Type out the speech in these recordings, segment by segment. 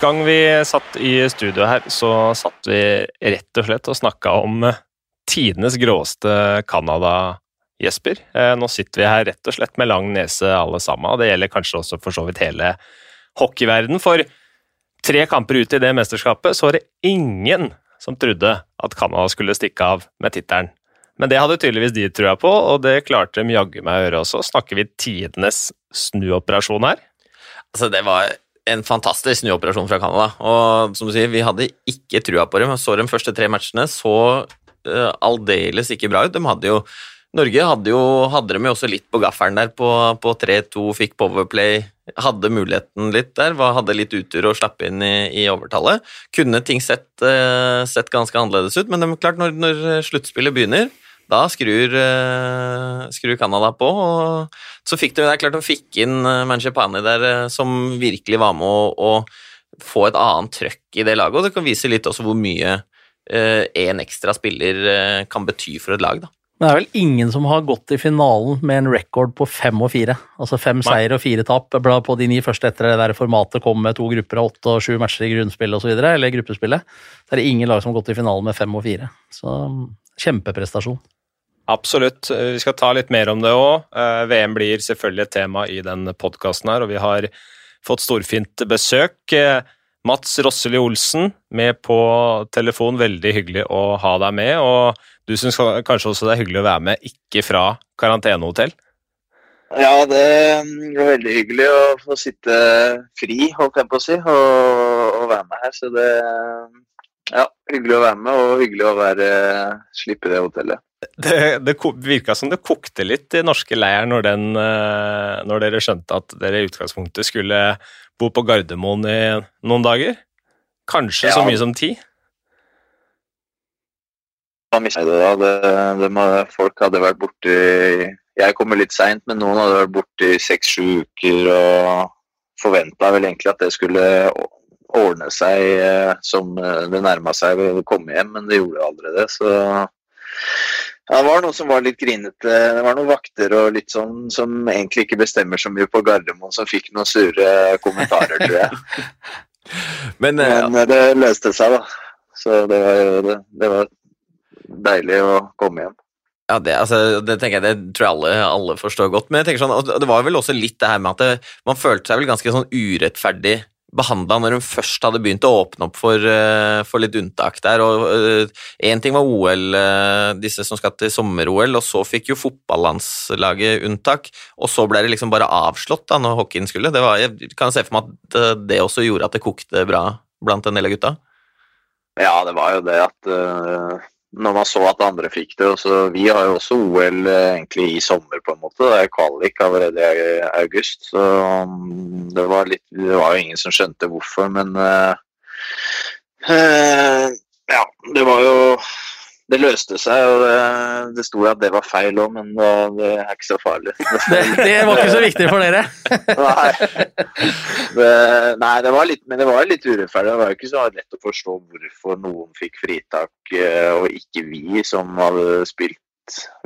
Gang vi satt i studio her, så satt vi rett og slett og snakka om tidenes gråeste Canada, Jesper. Eh, nå sitter vi her rett og slett med lang nese alle sammen, og det gjelder kanskje også for så vidt hele hockeyverden. For tre kamper ut i det mesterskapet så var det ingen som trodde at Canada skulle stikke av med tittelen. Men det hadde tydeligvis de trua på, og det klarte de jaggu meg å gjøre også. Snakker vi tidenes snuoperasjon her? Altså, det var en fantastisk snuoperasjon fra Canada. Og som du sier, vi hadde ikke trua på dem. Så de første tre matchene så uh, aldeles ikke bra ut. De hadde jo Norge hadde, jo, hadde dem jo også litt på gaffelen der på, på 3-2, fikk powerplay, hadde muligheten litt der, hadde litt utur og slapp inn i, i overtallet. Kunne ting sett, uh, sett, ganske annerledes ut, men de, klart når, når sluttspillet begynner, da skrur, uh, skrur Canada på. og Så fikk de, det er klart de fikk inn uh, Manchepani der, uh, som virkelig var med å, å få et annet trøkk i det laget, og det kan vise litt også hvor mye en ekstra spiller kan bety for et lag. da. Men det er vel ingen som har gått i finalen med en record på fem og fire. Altså fem seier og fire tap på de ni første etter det der formatet kom med to grupper av åtte og sju matcher i grunnspillet osv., eller gruppespillet. Så er det ingen lag som har gått i finalen med fem og fire. Så kjempeprestasjon. Absolutt. Vi skal ta litt mer om det òg. Eh, VM blir selvfølgelig et tema i den podkasten her, og vi har fått storfint besøk. Eh, Mats Rosseli Olsen med på telefon. Veldig hyggelig å ha deg med. Og du syns kanskje også det er hyggelig å være med, ikke fra karantenehotell? Ja, det er veldig hyggelig å få sitte fri, holdt jeg på å si, og, og være med her. Så det ja, hyggelig å være med, og hyggelig å være, slippe det hotellet. Det, det virka som det kokte litt i norske leir når, den, eh, når dere skjønte at dere i utgangspunktet skulle bo på Gardermoen i noen dager? Kanskje ja. så mye som ti? Det, det, det, folk hadde vært borte Jeg kommer litt seint, men noen hadde vært borte i seks-sju uker og forventa vel egentlig at det skulle ordne seg eh, som det nærma seg å komme hjem, men det gjorde aldri det. Så ja, det var noen som var litt grinete. Det var noen vakter og litt sånn som egentlig ikke bestemmer så mye på Gardermoen, som fikk noen sure kommentarer, tror jeg. Men, eh, Men, det løste seg, da. Så det var, det, det var deilig å komme hjem. Ja, det, altså, det, tenker jeg, det tror jeg alle, alle, forstår godt. Men jeg tenker sånn, det var vel også litt det her med at det, man følte seg vel ganske sånn urettferdig behandla når hun først hadde begynt å åpne opp for, uh, for litt unntak der. Én uh, ting var OL, uh, disse som skal til sommer-OL, og så fikk jo fotballandslaget unntak. Og så ble det liksom bare avslått da når hockeyen skulle. Var, jeg kan se for meg at det også gjorde at det kokte bra blant en del av gutta? Ja, det var jo det at når man så at andre fikk det. Også, vi har jo også OL eh, egentlig i sommer, på en måte. Det er kvalik allerede i august. Så mm, det var, litt, det var jo ingen som skjønte hvorfor, men uh, uh, Ja, det var jo det løste seg, og det, det sto at det var feil òg, men det, det, er ikke så farlig. Det, det, var ikke så viktig for dere? nei. Det, nei, det var litt, men det var litt urettferdig. Det var jo ikke så lett å forstå hvorfor noen fikk fritak, eh, og ikke vi som hadde spilt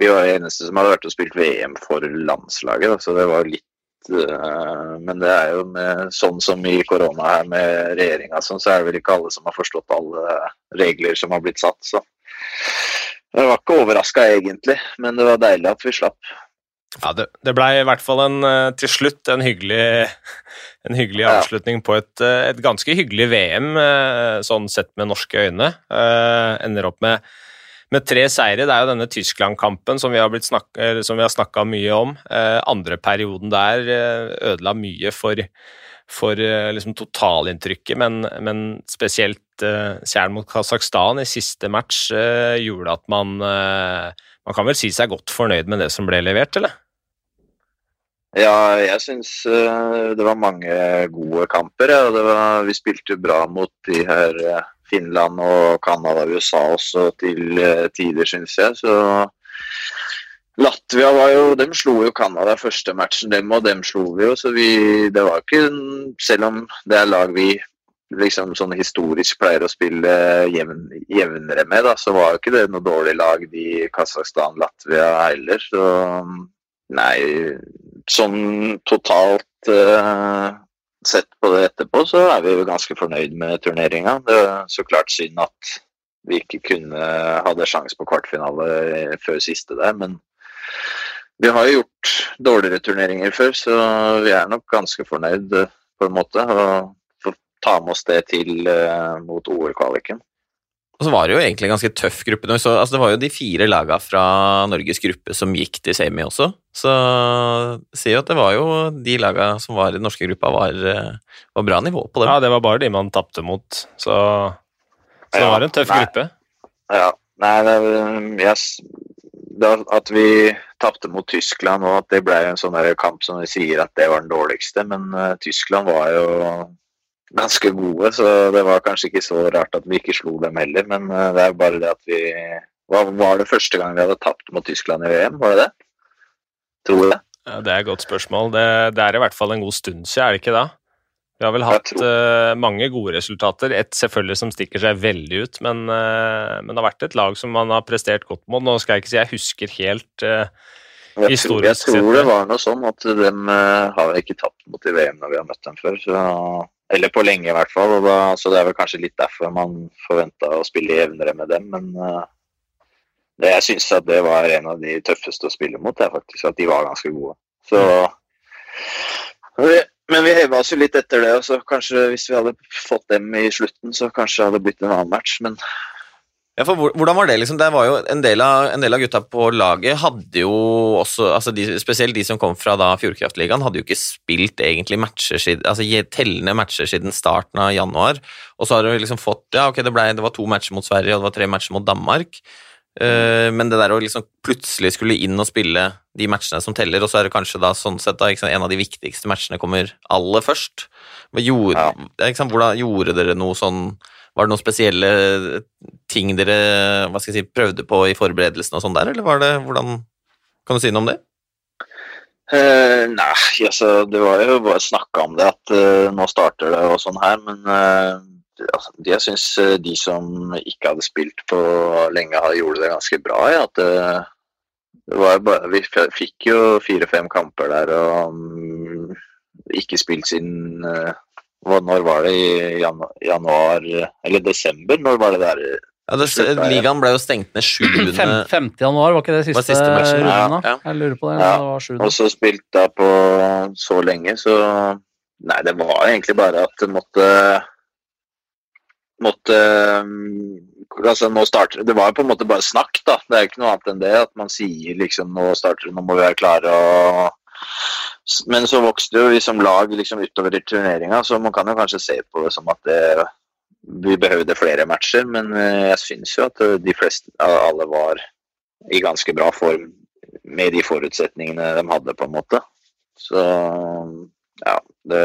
Vi var de eneste som hadde vært og spilt VM for landslaget, så det var litt eh, men det er jo med, sånn som i korona her med regjeringa, sånn, så er det vel ikke alle som har forstått alle regler som har blitt satt. Så jeg var ikke overraska egentlig, men det var deilig at vi slapp. Ja, Det, det blei i hvert fall en, eh, til slutt en hyggelig, en hyggelig avslutning på et, eh, et, ganske hyggelig VM, eh, sånn sett med norske øyne. Uh, ender opp med, med, tre seire. Det er jo denne Tyskland-kampen som vi har, har snakka mye om. Uh, andre perioden der ødela mye for for eh, liksom, totalinntrykket, men, men spesielt seieren mot Kasakhstan i siste match uh, gjorde at man Man kan vel si seg godt fornøyd med det som ble levert, eller? Ja, jeg syns det var mange gode kamper. Ja. Var, vi spilte bra mot de her Finland og Canada og USA også til tider, syns jeg. Så Latvia var jo De slo jo Canada første matchen, dem og dem slo vi jo. Så vi Det var ikke Selv om det er lag vi liksom sånn historisk pleier å spille jevn, jevnere med, da, så var jo ikke det noe dårlig lag, de Kasakhstan, Latvia heller. Så nei Sånn totalt uh, sett på det etterpå, så er vi jo ganske fornøyd med turneringa. Det er så klart synd at vi ikke kunne hadde sjanse på kvartfinale før siste der, men vi har jo gjort dårligere turneringer før, så vi er nok ganske fornøyd på en måte. Og får ta med oss det til uh, mot OL-kvaliken. Og så var det jo egentlig en ganske tøff gruppe. Så, altså det var jo de fire laga fra Norges gruppe som gikk til semi også. Så sier jo at det var jo de laga som var i den norske gruppa, var, eh, var bra nivå på dem. Ja, det var bare de man tapte mot. Så, så det var en tøff nei. gruppe. Ja. Nei, det, yes, det, at vi tapte mot Tyskland og at det ble en sånn kamp som vi sier at det var den dårligste, men uh, Tyskland var jo ganske gode, så det var kanskje ikke så rart at vi ikke slo dem heller. Men uh, det er bare det at vi Hva var det første gang vi hadde tapt mot Tyskland i VM? Var det det? Tror jeg. Ja, det er et godt spørsmål. Det, det, er i hvert fall en god stund siden, er det ikke da? Vi har vel hatt uh, mange gode resultater. Et selvfølgelig som stikker seg veldig ut, men, uh, men, det har vært et lag som man har prestert godt mot. Nå skal jeg ikke si jeg husker helt uh, jeg tror, jeg tror det var noe sånn at dem har ikke tapt mot i VM når vi har møtt dem før. Så, eller på lenge, i hvert fall. Da, så det er vel kanskje litt derfor man forventa å spille jevnere med dem. Men det, jeg syns at det var en av de tøffeste å spille mot, det er faktisk at de var ganske gode. Så men vi heva oss jo litt etter det, og så kanskje hvis vi hadde fått dem i slutten, så kanskje det hadde blitt en annen match, men ja, for Hvordan var det? liksom? Det var jo En del av, en del av gutta på laget hadde jo også altså de, Spesielt de som kom fra da Fjordkraftligaen, hadde jo ikke spilt egentlig matcher siden, altså tellende matcher siden starten av januar. Og så har du liksom fått Ja, ok, det, ble, det var to matcher mot Sverige, og det var tre matcher mot Danmark. Uh, men det der å liksom plutselig skulle inn og spille de matchene som teller, og så er det kanskje da sånn sett da, sant, en av de viktigste matchene kommer aller først. Gjorde, ja. sant, hvordan gjorde dere noe sånn Var det noen spesielle ting dere hva skal jeg si, prøvde på i forberedelsen og sånn der, eller var det hvordan Kan du si noe om det? Uh, nei, altså det var jo bare snakka om det, at uh, nå starter det og sånn her, men altså, jeg syns de som ikke hadde spilt på lenge, gjorde det ganske bra. Ja. At det, det var bare, vi fikk jo fire-fem kamper der og um, ikke spilt siden uh, Når var det? I januar, eller desember? Når var det der? Ja, det, Ligaen ble jo stengt ned 7. 5. januar, var ikke det siste, var siste runden? Ja, ja. Jeg lurer på det. Ja. det Og så spilt da på så lenge, så Nei, det var egentlig bare at det måtte måtte altså nå starter, Det var på en måte bare snakk, da. Det er ikke noe annet enn det. At man sier liksom nå starter det, nå må vi være klare. og Men så vokste jo vi som lag liksom utover i turneringa, så man kan jo kanskje se på det som at det, vi behøvde flere matcher. Men eh, jeg syns jo at de fleste, alle var i ganske bra form med de forutsetningene de hadde, på en måte. Så ja, det,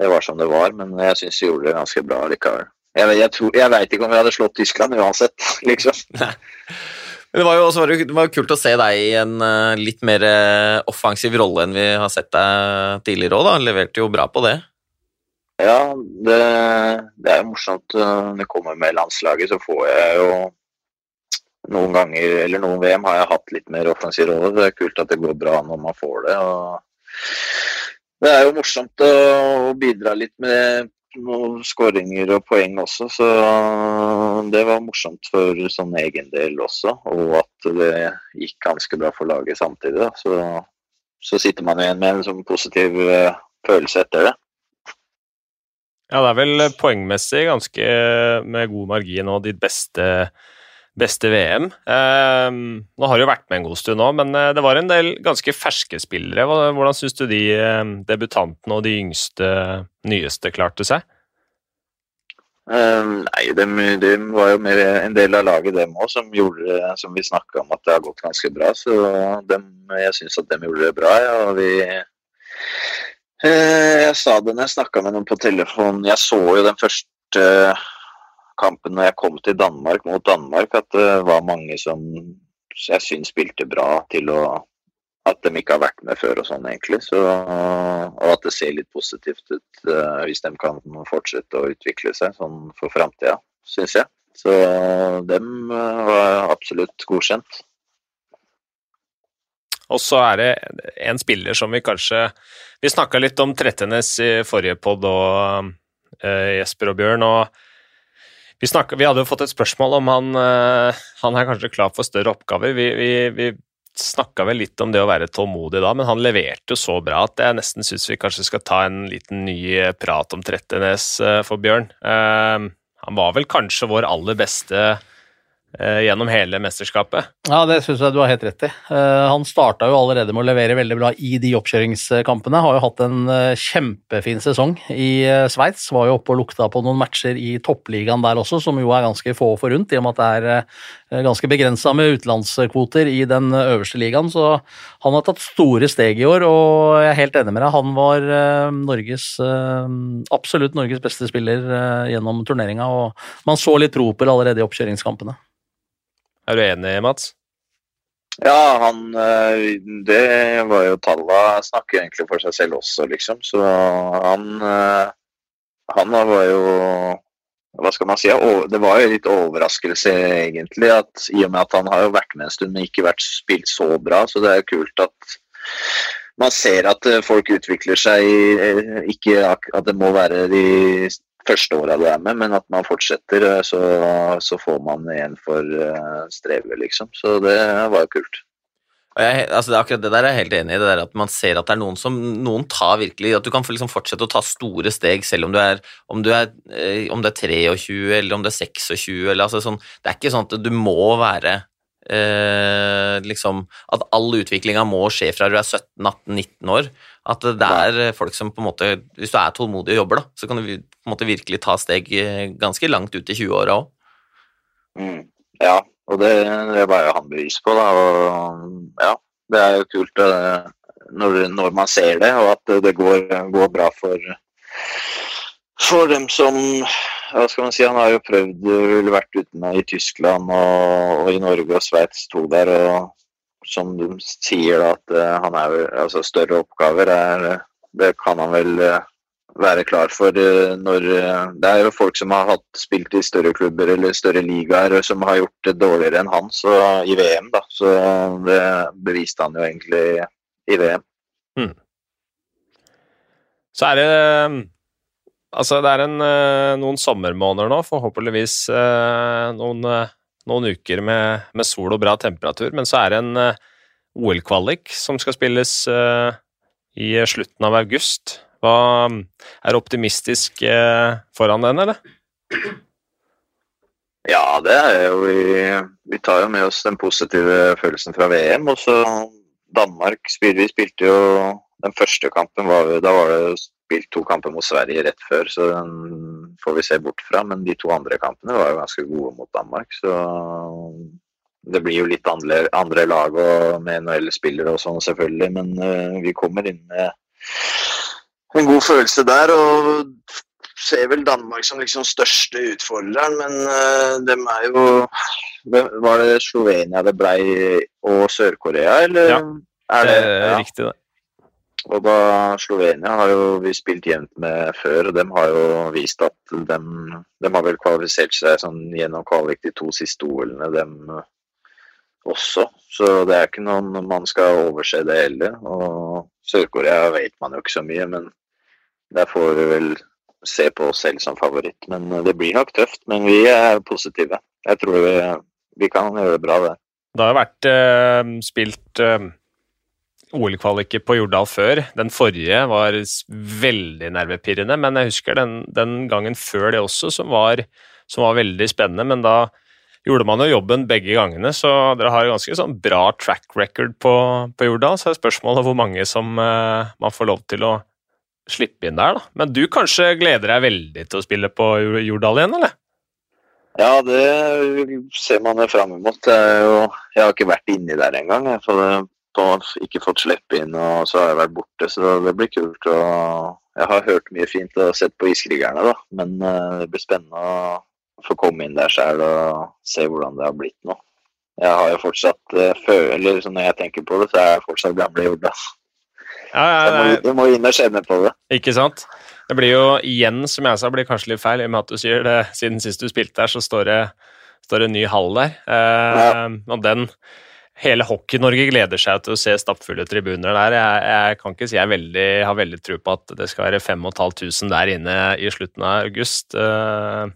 det var som det var. Men jeg syns vi gjorde det ganske bra likevel. Jeg, jeg, tror, jeg veit ikke om vi hadde slått Tyskland uansett, liksom. Men det var jo også det var kult å se deg i en uh, litt mer uh, offensiv rolle enn vi har sett deg tidligere òg, da. Leverte jo bra på det. Ja, det, det er jo morsomt. Når jeg kommer med landslaget, så får jeg jo noen ganger, eller noen VM, har jeg hatt litt mer offensiv rolle. Det er kult at det går bra når man får det. og det er jo morsomt å bidra litt med noen skåringer og poeng også, så det var morsomt for sånn egen del også. Og at det gikk ganske bra for laget samtidig. Så, så sitter man igjen med en sånn positiv uh, følelse etter det. Ja, det er vel poengmessig ganske med god margin og ditt beste beste VM. Eh, nå har du vært med en god stund nå, men eh, det var en del ganske ferske spillere. Hvordan syns du de eh, debutantene og de yngste, nyeste klarte seg? Um, nei, de, de, var jo mer en del av laget, dem òg, som som vi snakka om at det har gått ganske bra. Så dem, jeg syns at dem gjorde det bra. Ja, og vi eh, Jeg sa det når jeg snakka med noen på telefon. Jeg så jo den første kampen når jeg kom til Danmark mot Danmark, at det var mange som jeg syns spilte bra til å At de ikke har vært med før og sånn, egentlig. Så, og at det ser litt positivt ut uh, hvis de kan fortsette å utvikle seg sånn for framtida, syns jeg. Så dem var absolutt godkjent. Og så er det en spiller som vi kanskje Vi snakka litt om Trettenes i forrige pod og uh, Jesper og Bjørn. og vi, snakket, vi, hadde jo fått et spørsmål om han, uh, han er kanskje klar for større oppgaver. Vi, vi, vi snakka vel litt om det å være tålmodig da, men han leverte jo så bra at jeg nesten syns vi kanskje skal ta en liten ny prat om Trettenes uh, for Bjørn. han var vel kanskje vår aller beste Eh, gjennom hele mesterskapet. Ja, det syns jeg du har helt rett i. Uh, han starta jo allerede med å levere veldig bra i de oppkjøringskampene. Har jo hatt en uh, kjempefin sesong i Sveits. Var jo oppe og lukta på noen matcher i toppligaen der også, som jo er ganske få forunt, i og med at det er ganske begrensa med utenlandskvoter i den øverste ligaen. Så han har tatt store steg i år, og jeg er helt enig med deg. Han var Norges absolutt Norges beste spiller gjennom turneringa, og man så litt det allerede i oppkjøringskampene. Er du enig, Mats? Ja, han eh, Det var jo Talla snakker egentlig for seg selv også, liksom. Så han eh, Han var jo Hva skal man si? Det var jo litt overraskelse, egentlig, at i og med at han har jo vært med en stund, men ikke vært spilt så bra. Så det er jo kult at man ser at eh, folk utvikler seg, ikke at det må være de første åra du er med, men at man fortsetter, eh, så, så får man igjen for uh, strevet, liksom. Så det var jo kult. Jeg, altså akkurat det der er jeg helt enig i. det der At man ser at det er noen som noen tar virkelig At du kan liksom fortsette å ta store steg selv om du er om du er, eh, om det er 23 eller om det er 26 eller altså sånn, Det er ikke sånn at du må være eh, liksom At all utviklinga må skje fra du er 17-18-19 år. At det er folk som på en måte Hvis du er tålmodig og jobber, da, så kan du på en måte virkelig ta steg eh, ganske langt ut i 20-åra òg. Mm, ja, og det, det var jo han bevis på, da. Og ja, det er jo kult eh, når, når man ser det, og at det går, går bra for, for dem som hva skal man si, Han har jo prøvd, ville vært ute med i Tyskland og, og i Norge og Sveits, to der og som de sier, da, at uh, han er altså større oppgaver er, Det kan han vel uh, være klar for når Det er jo folk som har hatt, spilt i større klubber eller større ligaer som har gjort det dårligere enn han så, i VM, da. Så det beviste han jo egentlig i VM. Hmm. Så er det Altså, det er en, noen sommermåneder nå, forhåpentligvis noen noen uker med, med, sol og bra temperatur. Men så er det en OL-kvalik som skal spilles i slutten av august. Hva Er optimistisk foran den, eller? Ja, det er jo vi, vi tar jo med oss den positive følelsen fra VM. Og så Danmark spilte vi spilte jo Den første kampen var da var det spilt to kamper mot Sverige rett før, så den får vi se bort fra. Men de to andre kampene var jo ganske gode mot Danmark, så det blir jo litt andre, andre lag og med NHL-spillere og sånn, selvfølgelig. Men uh, vi kommer inn med en god følelse der. og ser vel Danmark som liksom største utfordreren, men uh, dem er jo Var det Slovenia det blei og Sør-Korea, eller? Ja, det er, ja. riktig, det. Og da Slovenia har jo vi spilt jevnt med før, og de har jo vist at de, de har vel kvalifisert seg sånn gjennom kvalik de to siste OL-ene, dem også. Så det er ikke noen man skal overse det heller. Og Sør-Korea vet man jo ikke så mye, men der får vi vel se på oss selv som favoritt. Men det blir nok tøft, men vi er positive. Jeg tror vi, vi kan gjøre det bra der. Det har vært eh, spilt uh OL-kvaliker på Jordal før. Den forrige var veldig nervepirrende, men jeg husker den, den gangen før det også, som var, som var, veldig spennende. Men da gjorde man jo jobben begge gangene, så dere har jo ganske sånn bra track record på, på Jordal. Så er spørsmålet hvor mange som uh, man får lov til å slippe inn der, da. Men du kanskje gleder deg veldig til å spille på Jordal igjen, eller? Ja, det ser man fram mot. Jeg, har ikke vært inni der engang. For og ikke fått slippe inn, og så har jeg vært borte. Så det blir kult. Og jeg har hørt mye fint og sett på Iskrigerne, da. Men uh, det blir spennende å få komme inn der sjøl og se hvordan det har blitt nå. Jeg har jo fortsatt Eller så Når jeg tenker på det, så er jeg fortsatt gamle Jorda. Ja, ja, ja. jeg må, jeg må inn og kjenne på det. Ikke sant? Det blir jo igjen, som jeg sa, blir kanskje litt feil, i og med at du sier det siden sist du spilte der, så står det, står det en ny hall der. Eh. Og den hele Hockey-Norge gleder seg til å se stappfulle tribuner der. Jeg, jeg kan ikke si jeg veldig, har veldig tro på at det skal være 5500 der inne i slutten av august. Eh,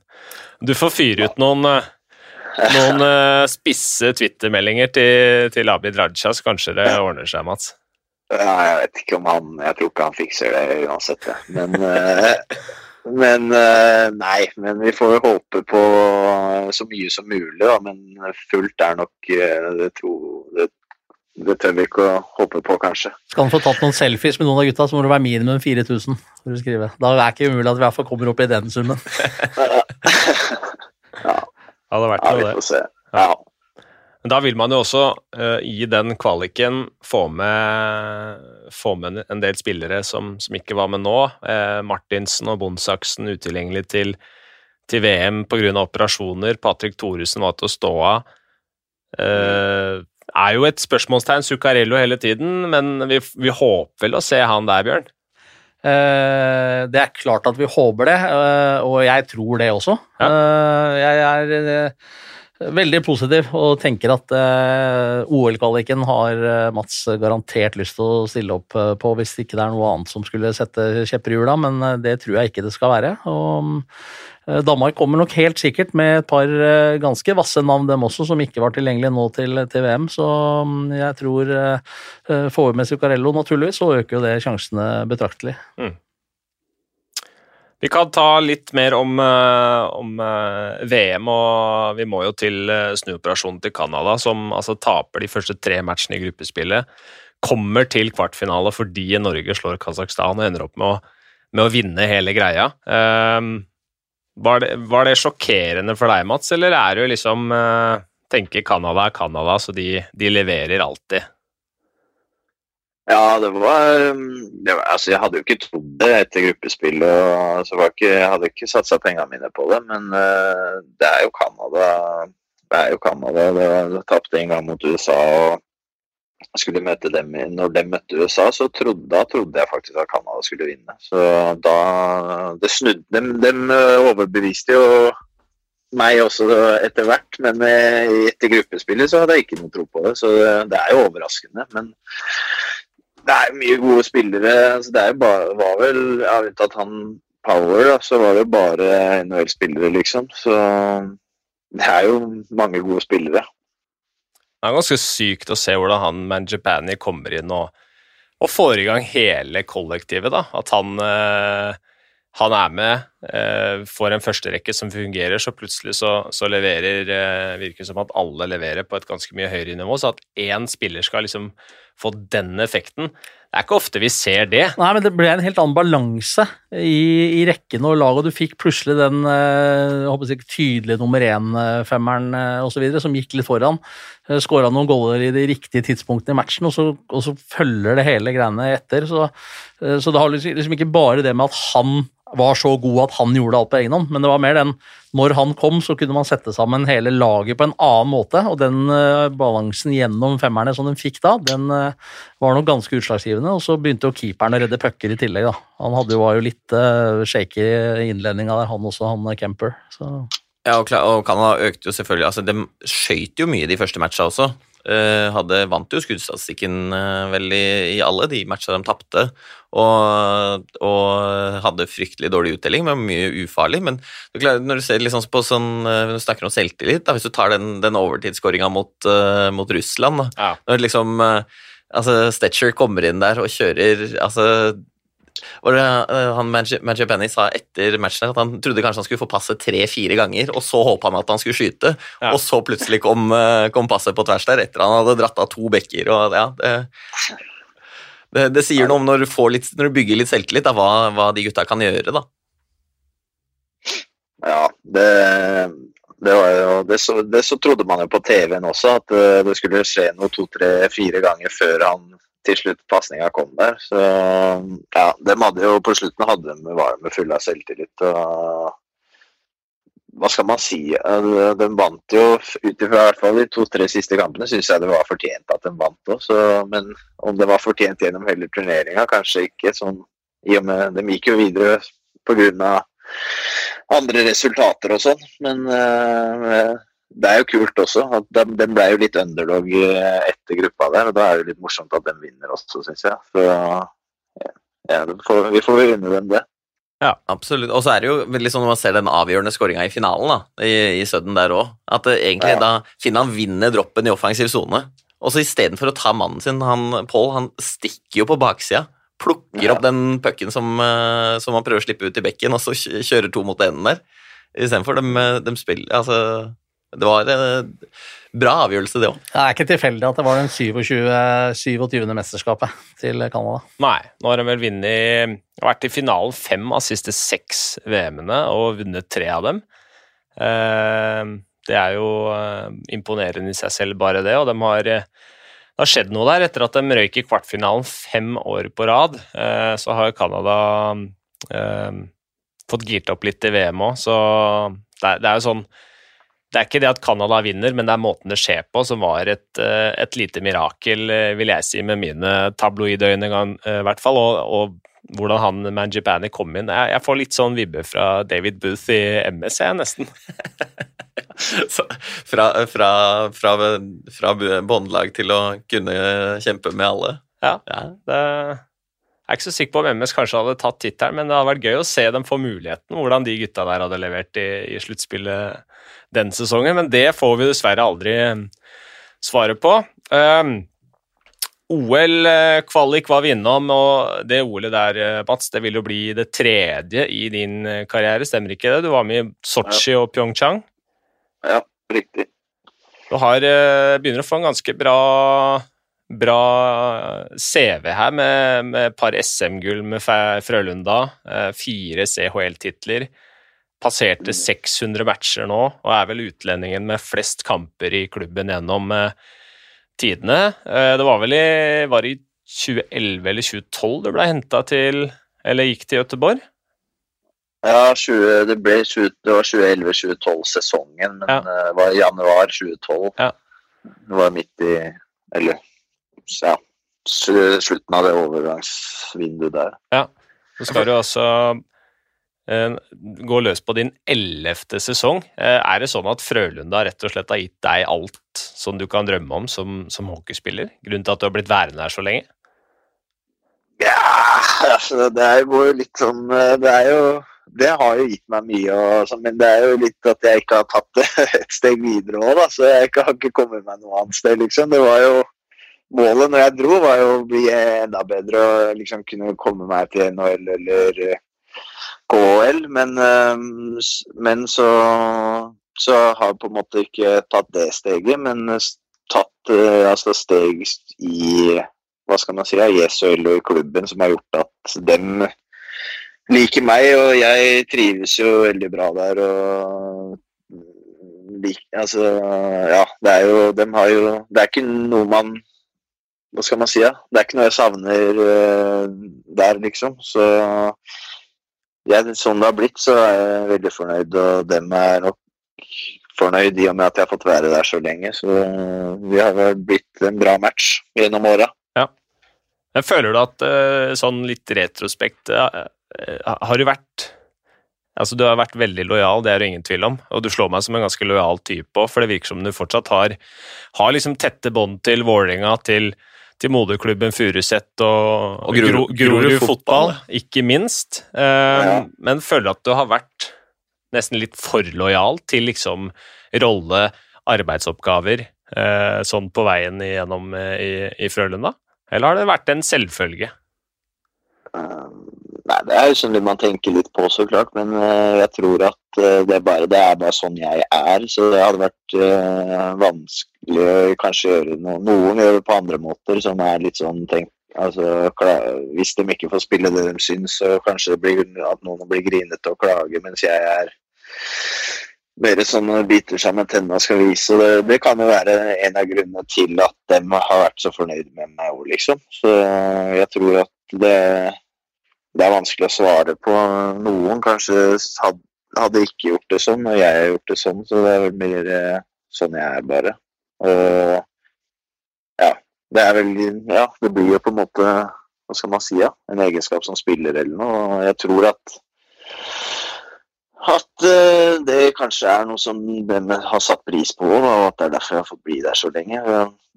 du får fyre ut noen, eh, noen eh, spisse Twitter-meldinger til, til Abid Raja, så kanskje det ordner seg, Mats. Ja, jeg vet ikke om han Jeg tror ikke han fikser det uansett. Men Men nei, men vi får jo håpe på så mye som mulig, da. Men fullt er nok det, tror, det, det tør vi ikke å håpe på, kanskje. Skal han få tatt noen selfies med noen av gutta, så må det være minimum 4000. for å skrive. Da er det ikke umulig at vi i hvert fall kommer opp i den summen. ja. Det hadde vært ja, noe, vi får se. Ja. Men da vil man jo også uh, i den kvaliken få med, få med en del spillere som, som ikke var med nå. Uh, Martinsen og Bondsaksen utilgjengelig til, til VM pga. operasjoner. Patrick Thoresen var til å stå av. Uh, er jo et spørsmålstegn, Zuccarello hele tiden, men vi, vi håper vel å se han der, Bjørn? det er klart at vi håper det, og jeg tror det også. Ja. jeg er veldig positiv og tenker at eh, OL-kvaliken har uh, Mats garantert lyst til å stille opp uh, på hvis ikke det er noe annet som skulle sette kjepper i hjula, men det tror jeg ikke det skal være. Og Danmark kommer nok helt sikkert med et par ganske vasse navn, dem også, som ikke var tilgjengelige nå til, til VM. Så um, jeg tror får vi med Zuccarello, naturligvis, så øker jo det sjansene betraktelig. Mm. Vi kan ta litt mer om, om, VM, og vi må jo til snuoperasjonen til Canada, som altså taper de første tre matchene i gruppespillet. Kommer til kvartfinale fordi Norge slår Kasakhstan og ender opp med å, med å vinne hele greia. Um, var, det, var, det, sjokkerende for deg, Mats, eller er du liksom Tenker Canada er Canada, så de, de leverer alltid? Ja, det var, det var, Altså, jeg hadde jo ikke trodd det etter gruppespillet. og var ikke, Jeg hadde ikke satsa pengene mine på det, men uh, det er jo Canada. Det er jo Canada. Det tapte en gang mot USA. og skulle møte dem, Når de møtte USA, så trodde, da trodde jeg faktisk at Canada skulle vinne. Så da Det snudde dem. De overbeviste jo meg også etter hvert, men etter gruppespillet så hadde jeg ikke noe tro på det. Så det er jo overraskende. Men det er mye gode spillere. Altså, det bare, var vel, ja, Unntatt han Power, da, så var det bare NHL-spillere, liksom. Så det er jo mange gode spillere. Det er ganske sykt å se hvordan han Manjapani kommer inn og, og, får i gang hele kollektivet. da. At han, eh, han er med, eh, får en førsterekke som fungerer, så plutselig så, så leverer eh, Virker som at alle leverer på et ganske mye høyere nivå. Så at én spiller skal liksom få den effekten. Det er ikke ofte vi ser det. Nei, men det ble en helt annen balanse i, i rekken og laget. Du fikk plutselig den håper jeg, tydelige nummer én-femmeren eh, osv. som gikk litt foran. Eh, Skåra noen goller i de riktige tidspunktene i matchen, og så, og så følger det hele greiene etter. Så, så det har liksom, liksom ikke bare det med at han var så god at han gjorde alt på egen hånd, men det var mer den når han kom, så kunne man sette sammen hele laget på en annen måte, og den uh, balansen gjennom femmerne som den fikk da, den uh, var nok ganske utslagsgivende, og så begynte jo keeperen å redde pucker i tillegg, da. Han hadde, var jo litt uh, shaky i innledninga der, han også, han Kemper. Så. Ja, og, og Canada økte jo selvfølgelig altså De skøyt jo mye de første matcha også. Uh, hadde, vant jo skuddstatistikken veldig vel i, i, alle de matchene de tapte, og, og, hadde fryktelig dårlig uttelling, men mye ufarlig. Men du klarer, når du ser liksom på sånn, uh, når du snakker om selvtillit, da, hvis du tar den, den overtidsskåringa mot, mot, Russland da, ja. når liksom altså Stetcher kommer inn der og kjører altså hvor det han Magic Penny sa etter matchen at han trodde kanskje han skulle få passet tre-fire ganger, og så håpa han at han skulle skyte, ja. og så plutselig kom, uh, kom, passet på tvers der etter han hadde dratt av to bekker. og ja, det, det, det sier noe om når du, litt, når du bygger litt selvtillit, da, hva, hva, de gutta kan gjøre, da. Ja, det, det var jo det så, det så, trodde man jo på TV-en også, at det skulle skje noe to, tre, fire ganger før han til slutt pasninga kom der. Så ja, de hadde jo på slutten hadde de, var de fulle av selvtillit. og hva skal man si? De vant jo ut ifra de to-tre siste kampene, syns jeg det var fortjent at de vant òg. Men om det var fortjent gjennom hele turneringa, kanskje ikke. Sånn, I og med De gikk jo videre pga. andre resultater og sånn. Men uh, det er jo kult også. at Den, den ble jo litt underdog eh, etter gruppa der, og da er det litt morsomt at den vinner også, syns jeg. Så ja, får, vi får vinne dem det. Ja, absolutt. Og så er det jo veldig sånn når man ser den avgjørende skåringa i finalen, da, i, i Sudden der òg, at egentlig ja. da Finland vinner droppen i offensiv sone. Og så istedenfor å ta mannen sin, han Paul, han stikker jo på baksida. Plukker ja. opp den pucken som, eh, som, han prøver å slippe ut i bekken, og så kjører to mot enden der. Istedenfor de, de spiller Altså, det var en bra avgjørelse, det òg. Det er ikke tilfeldig at det var den 27, 27. mesterskapet til Canada. Nei, nå har de vel vunnet Vært i finalen fem av siste seks VM-ene og vunnet tre av dem. Eh, det er jo eh, imponerende i seg selv, bare det. Og de har, det har skjedd noe der. Etter at de røyk i kvartfinalen fem år på rad, eh, så har Canada fått girt opp litt i VM òg, så det er, det er jo sånn det er ikke det at Canada vinner, men det er måten det skjer på som var et, eh, et lite mirakel, eh, vil jeg si, med mine tabloidøyne, eh, i hvert fall. Og, og hvordan han Manjibani kom inn. Jeg, jeg, får litt sånn vibbe fra David Booth i MS, jeg, nesten. fra, fra, fra, fra båndlag til å kunne kjempe med alle? Ja. ja det jeg er ikke så sikker på om MS kanskje hadde tatt tittelen, men det hadde vært gøy å se dem få muligheten, hvordan de gutta der hadde levert i, i sluttspillet den sesongen. Men det får vi dessverre aldri eh, svaret på. Um, OL-kvalik var vi innom, og det OL-et der, eh, Mats, det vil jo bli det tredje i din eh, karriere, stemmer ikke det? Du var med i Sotsji og Pyeongchang? Ja, riktig. Du har, begynner å få en ganske bra bra CV her med et par SM-gull med Frølunda, eh, fire CHL-titler. Passerte 600 matcher nå, og er vel utlendingen med flest kamper i klubben gjennom eh, tidene. Eh, det var vel i, var i 2011 eller 2012 du ble henta til Eller gikk til Gøteborg? Ja, 20, det, ble 20, det var 2011-2012-sesongen, men ja. det var i januar 2012. Ja. Det var midt i Eller ja, slutten av det overgangsvinduet der. Ja, så skal du altså eh, gå løs på din ellevte sesong. Eh, er det sånn at Frølunda rett og slett har gitt deg alt som du kan drømme om som, som hockeyspiller? Grunnen til at du har blitt værende her så lenge? Ja, altså, det er jo litt sånn eh, Det er jo det har jo gitt meg mye, og, sånn, men det er jo litt at jeg ikke har tatt det et steg videre òg, da. Så jeg har ikke kommet meg noe annet sted, liksom. Det var jo målet når jeg dro, var jo å bli enda bedre og liksom kunne komme meg til NHL eller eh, KHL. Men, eh, men så, så har jeg på en måte ikke tatt det steget, men tatt eh, altså steg i hva skal man si, SHL og i klubben som har gjort at dem liker meg, og jeg trives jo veldig bra der. og altså, ja, det er jo De har jo Det er ikke noe man hva skal man si? Ja? Det er ikke noe jeg savner uh, der, liksom. Så jeg, sånn det har blitt, så er jeg veldig fornøyd. Og dem er nok fornøyd i og med at jeg har fått være der så lenge. Så vi har blitt en bra match gjennom åra. Ja. Jeg føler du at uh, sånn litt retrospekt Har du vært Altså, Du har vært veldig lojal, det er det ingen tvil om, og du slår meg som en ganske lojal type òg, for det virker som du fortsatt har, har liksom tette bånd til Vålerenga, til, til moderklubben Furuset og, og Grorud Gro, fotball, ikke minst. Um, ja. Men føler at du har vært nesten litt for lojal til liksom rolle, arbeidsoppgaver, uh, sånn på veien gjennom uh, i, i Frølunda? Eller har det vært en selvfølge? Nei, det er jo sånn man tenker litt på, så klart. Men jeg tror at det er, bare, det er bare sånn jeg er. Så det hadde vært vanskelig vanskelig å kanskje gjøre noe. Noen gjør det på andre måter, som er litt sånn tenk, altså, Hvis de ikke får spille det de syns, så kanskje det blir at noen blir grinete og klager, mens jeg er mer sånn biter seg med tenna skal vise. Det, det kan jo være en av grunnene til at de har vært så fornøyd med meg òg, liksom. Så jeg tror at det, det er vanskelig å svare på. Noen kanskje hadde, ikke gjort det sånn, og jeg har gjort det sånn, så det er vel mer sånn jeg er, bare. Og ja, det er vel Ja, det blir jo på en måte Hva skal man si, ja? En egenskap som spiller eller noe. Og jeg tror at At uh, det kanskje er noe som de har satt pris på, og at det er derfor jeg har fått bli der så lenge.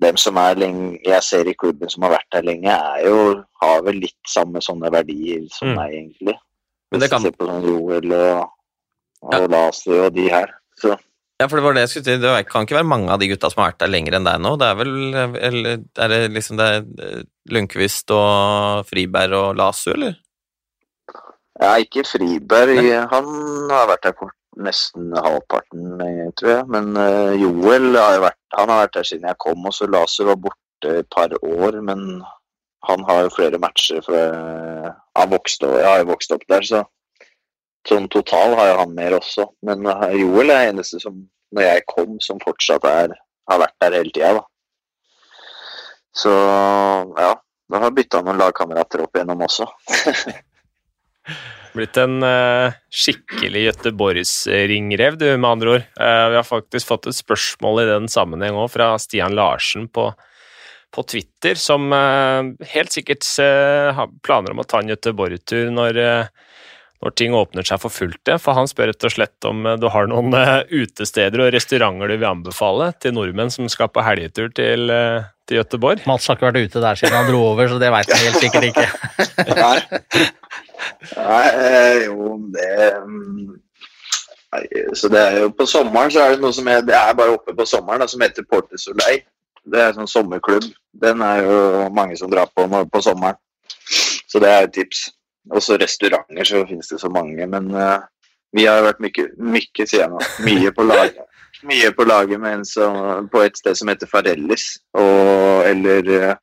Dem som er lenge, jeg ser i klubben som har vært der lenge, er jo, har vel litt samme sånne verdier som Mm. meg, egentlig. Men det kan- Se på sånn Joel og, og Ja. Lasi og de her. Så Ja, for det var det jeg skulle si. Det kan ikke være mange av de gutta som har vært der lenger enn deg nå. Det er vel eller, Er det liksom det er Lundqvist og Friberg og Lasu, eller? Ja, ikke Friberg. Han har vært der kort nesten halvparten, eh, tror jeg. Men eh, Joel har vært, han har vært der siden jeg kom, og så Laser var borte et par år. Men han har jo flere matcher for eh, Han vokste, jeg har jo vokst opp der, så sånn total har jo han mer også. Men eh, Joel er eneste som, når jeg kom, som fortsatt er, har vært der hele tida, da. Så ja. Da har jeg bytta noen lagkamerater opp igjennom også. Blitt en uh, skikkelig Göteborgs-ringrev, du, med andre ord. Uh, vi har faktisk fått et spørsmål i den sammenheng òg, fra Stian Larsen på, på Twitter, som uh, helt sikkert har planer om å ta en Göteborg-tur når, når ting åpner seg for fullt. igjen. For han spør rett og slett om du har noen utesteder og restauranter du vil anbefale til nordmenn som skal på helgetur til, til Göteborg. Mats har ikke vært ute der siden han dro over, så det veit han helt sikkert ikke. Nei. Eh, jo, det mm, Så det er jo på sommeren så er det noe som er Det er bare oppe på sommeren da, som heter Porte Soleil. Det er en sånn sommerklubb. Den er jo mange som drar på på sommeren. Så det er et tips. Og så restauranter, så finnes det så mange. Men uh, vi har vært mye, mye sier jeg nå, mye på laget. Mye på laget med en som, på et sted som heter Farellis. Og, eller eh,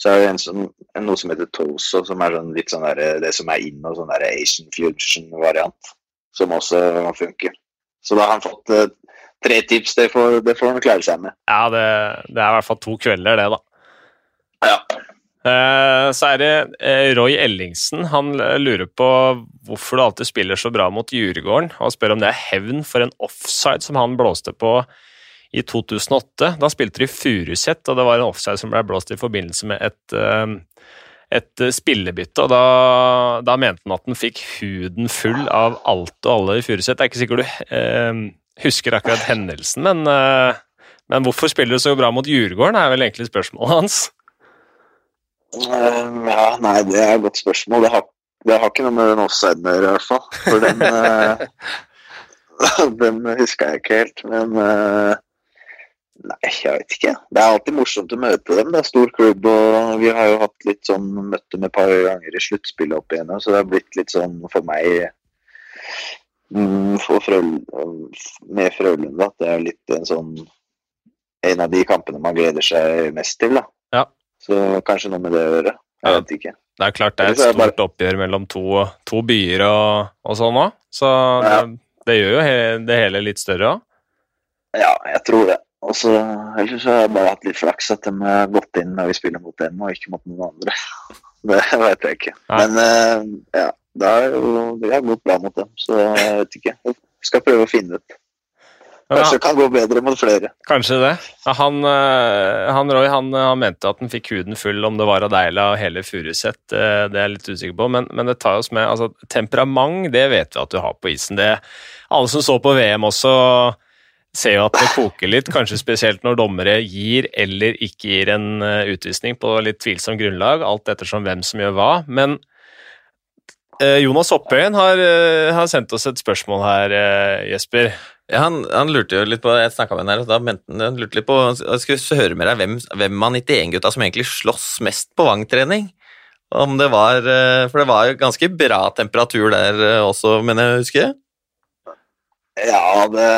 så er det en som, noe som heter Toso, som er sånn litt sånn der, det som er inn og sånn der Asian fusion-variant. Som også funker. Så da har han fått eh, tre tips. Det får, det får han klare seg med. Ja, det, det er i hvert fall to kvelder, det, da. Ja. Eh, Så er det eh, Roy Ellingsen. Han lurer på hvorfor du alltid spiller så bra mot Djurgården, og spør om det er hevn for en offside som han blåste på i 2008. Da spilte de Furuset, og det var en offside som ble blåst i forbindelse med et, eh, et eh, spillebytte. og da, da mente han at han fikk huden full av alt og alle i Furuset. Det er ikke sikkert du eh, husker akkurat hendelsen, men, eh, men hvorfor spiller du så bra mot Djurgården, er vel egentlig spørsmålet hans. Eh, ja, nei, det er et godt spørsmål. Det har, det har ikke noe med den offsiden å gjøre, i hvert fall. For den, den husker jeg ikke helt. Men nei, jeg vet ikke. Det er alltid morsomt å møte dem. Det er stor klubb, og vi har jo hatt litt sånn møtt dem et par ganger i sluttspillet opp igjennom, så det har blitt litt sånn for meg mm, for Frøl, med Frølunda at det er litt en sånn en av de kampene man gleder seg mest til. da. Ja. Så kanskje noe med det å gjøre. Jeg vet ikke. Det er klart det er et er bare- stort oppgjør mellom to, to byer og, og sånn òg, så det, det gjør jo he, det hele litt større òg. Ja, jeg tror det. Og så Ellers har jeg bare hatt litt flaks at de har gått inn når vi spiller mot dem, og ikke mot noen andre. Det vet jeg ikke. Nei. Men eh, ja, det er jo, det har gått bra mot dem, så jeg vet ikke. Jeg skal prøve å finne ut. Kanskje det kan gå bedre mot flere. Kanskje det. Han, eh, han Roy han, han mente at han fikk huden full om det var Adeila og hele Furuset. eh, Det er jeg litt usikker på, men, men det tar oss med altså, Temperament, det vet vi at du har på isen. Det, alle som så på VM også, ser jo at det koker litt, kanskje spesielt når dommere gir eller ikke gir en eh, utvisning på litt tvilsomt grunnlag, alt ettersom hvem som gjør hva. Men eh, Jonas Opphøyen har, eh, har sendt oss et spørsmål her, Jesper. Ja, han, han lurte jo litt på Jeg med han her, og da mente han han lurte litt på Jeg skulle høre med deg hvem, hvem av 91-gutta som egentlig slåss mest på Vang-trening. Om det var For det var jo ganske bra temperatur der også, mener jeg å huske. Ja, det,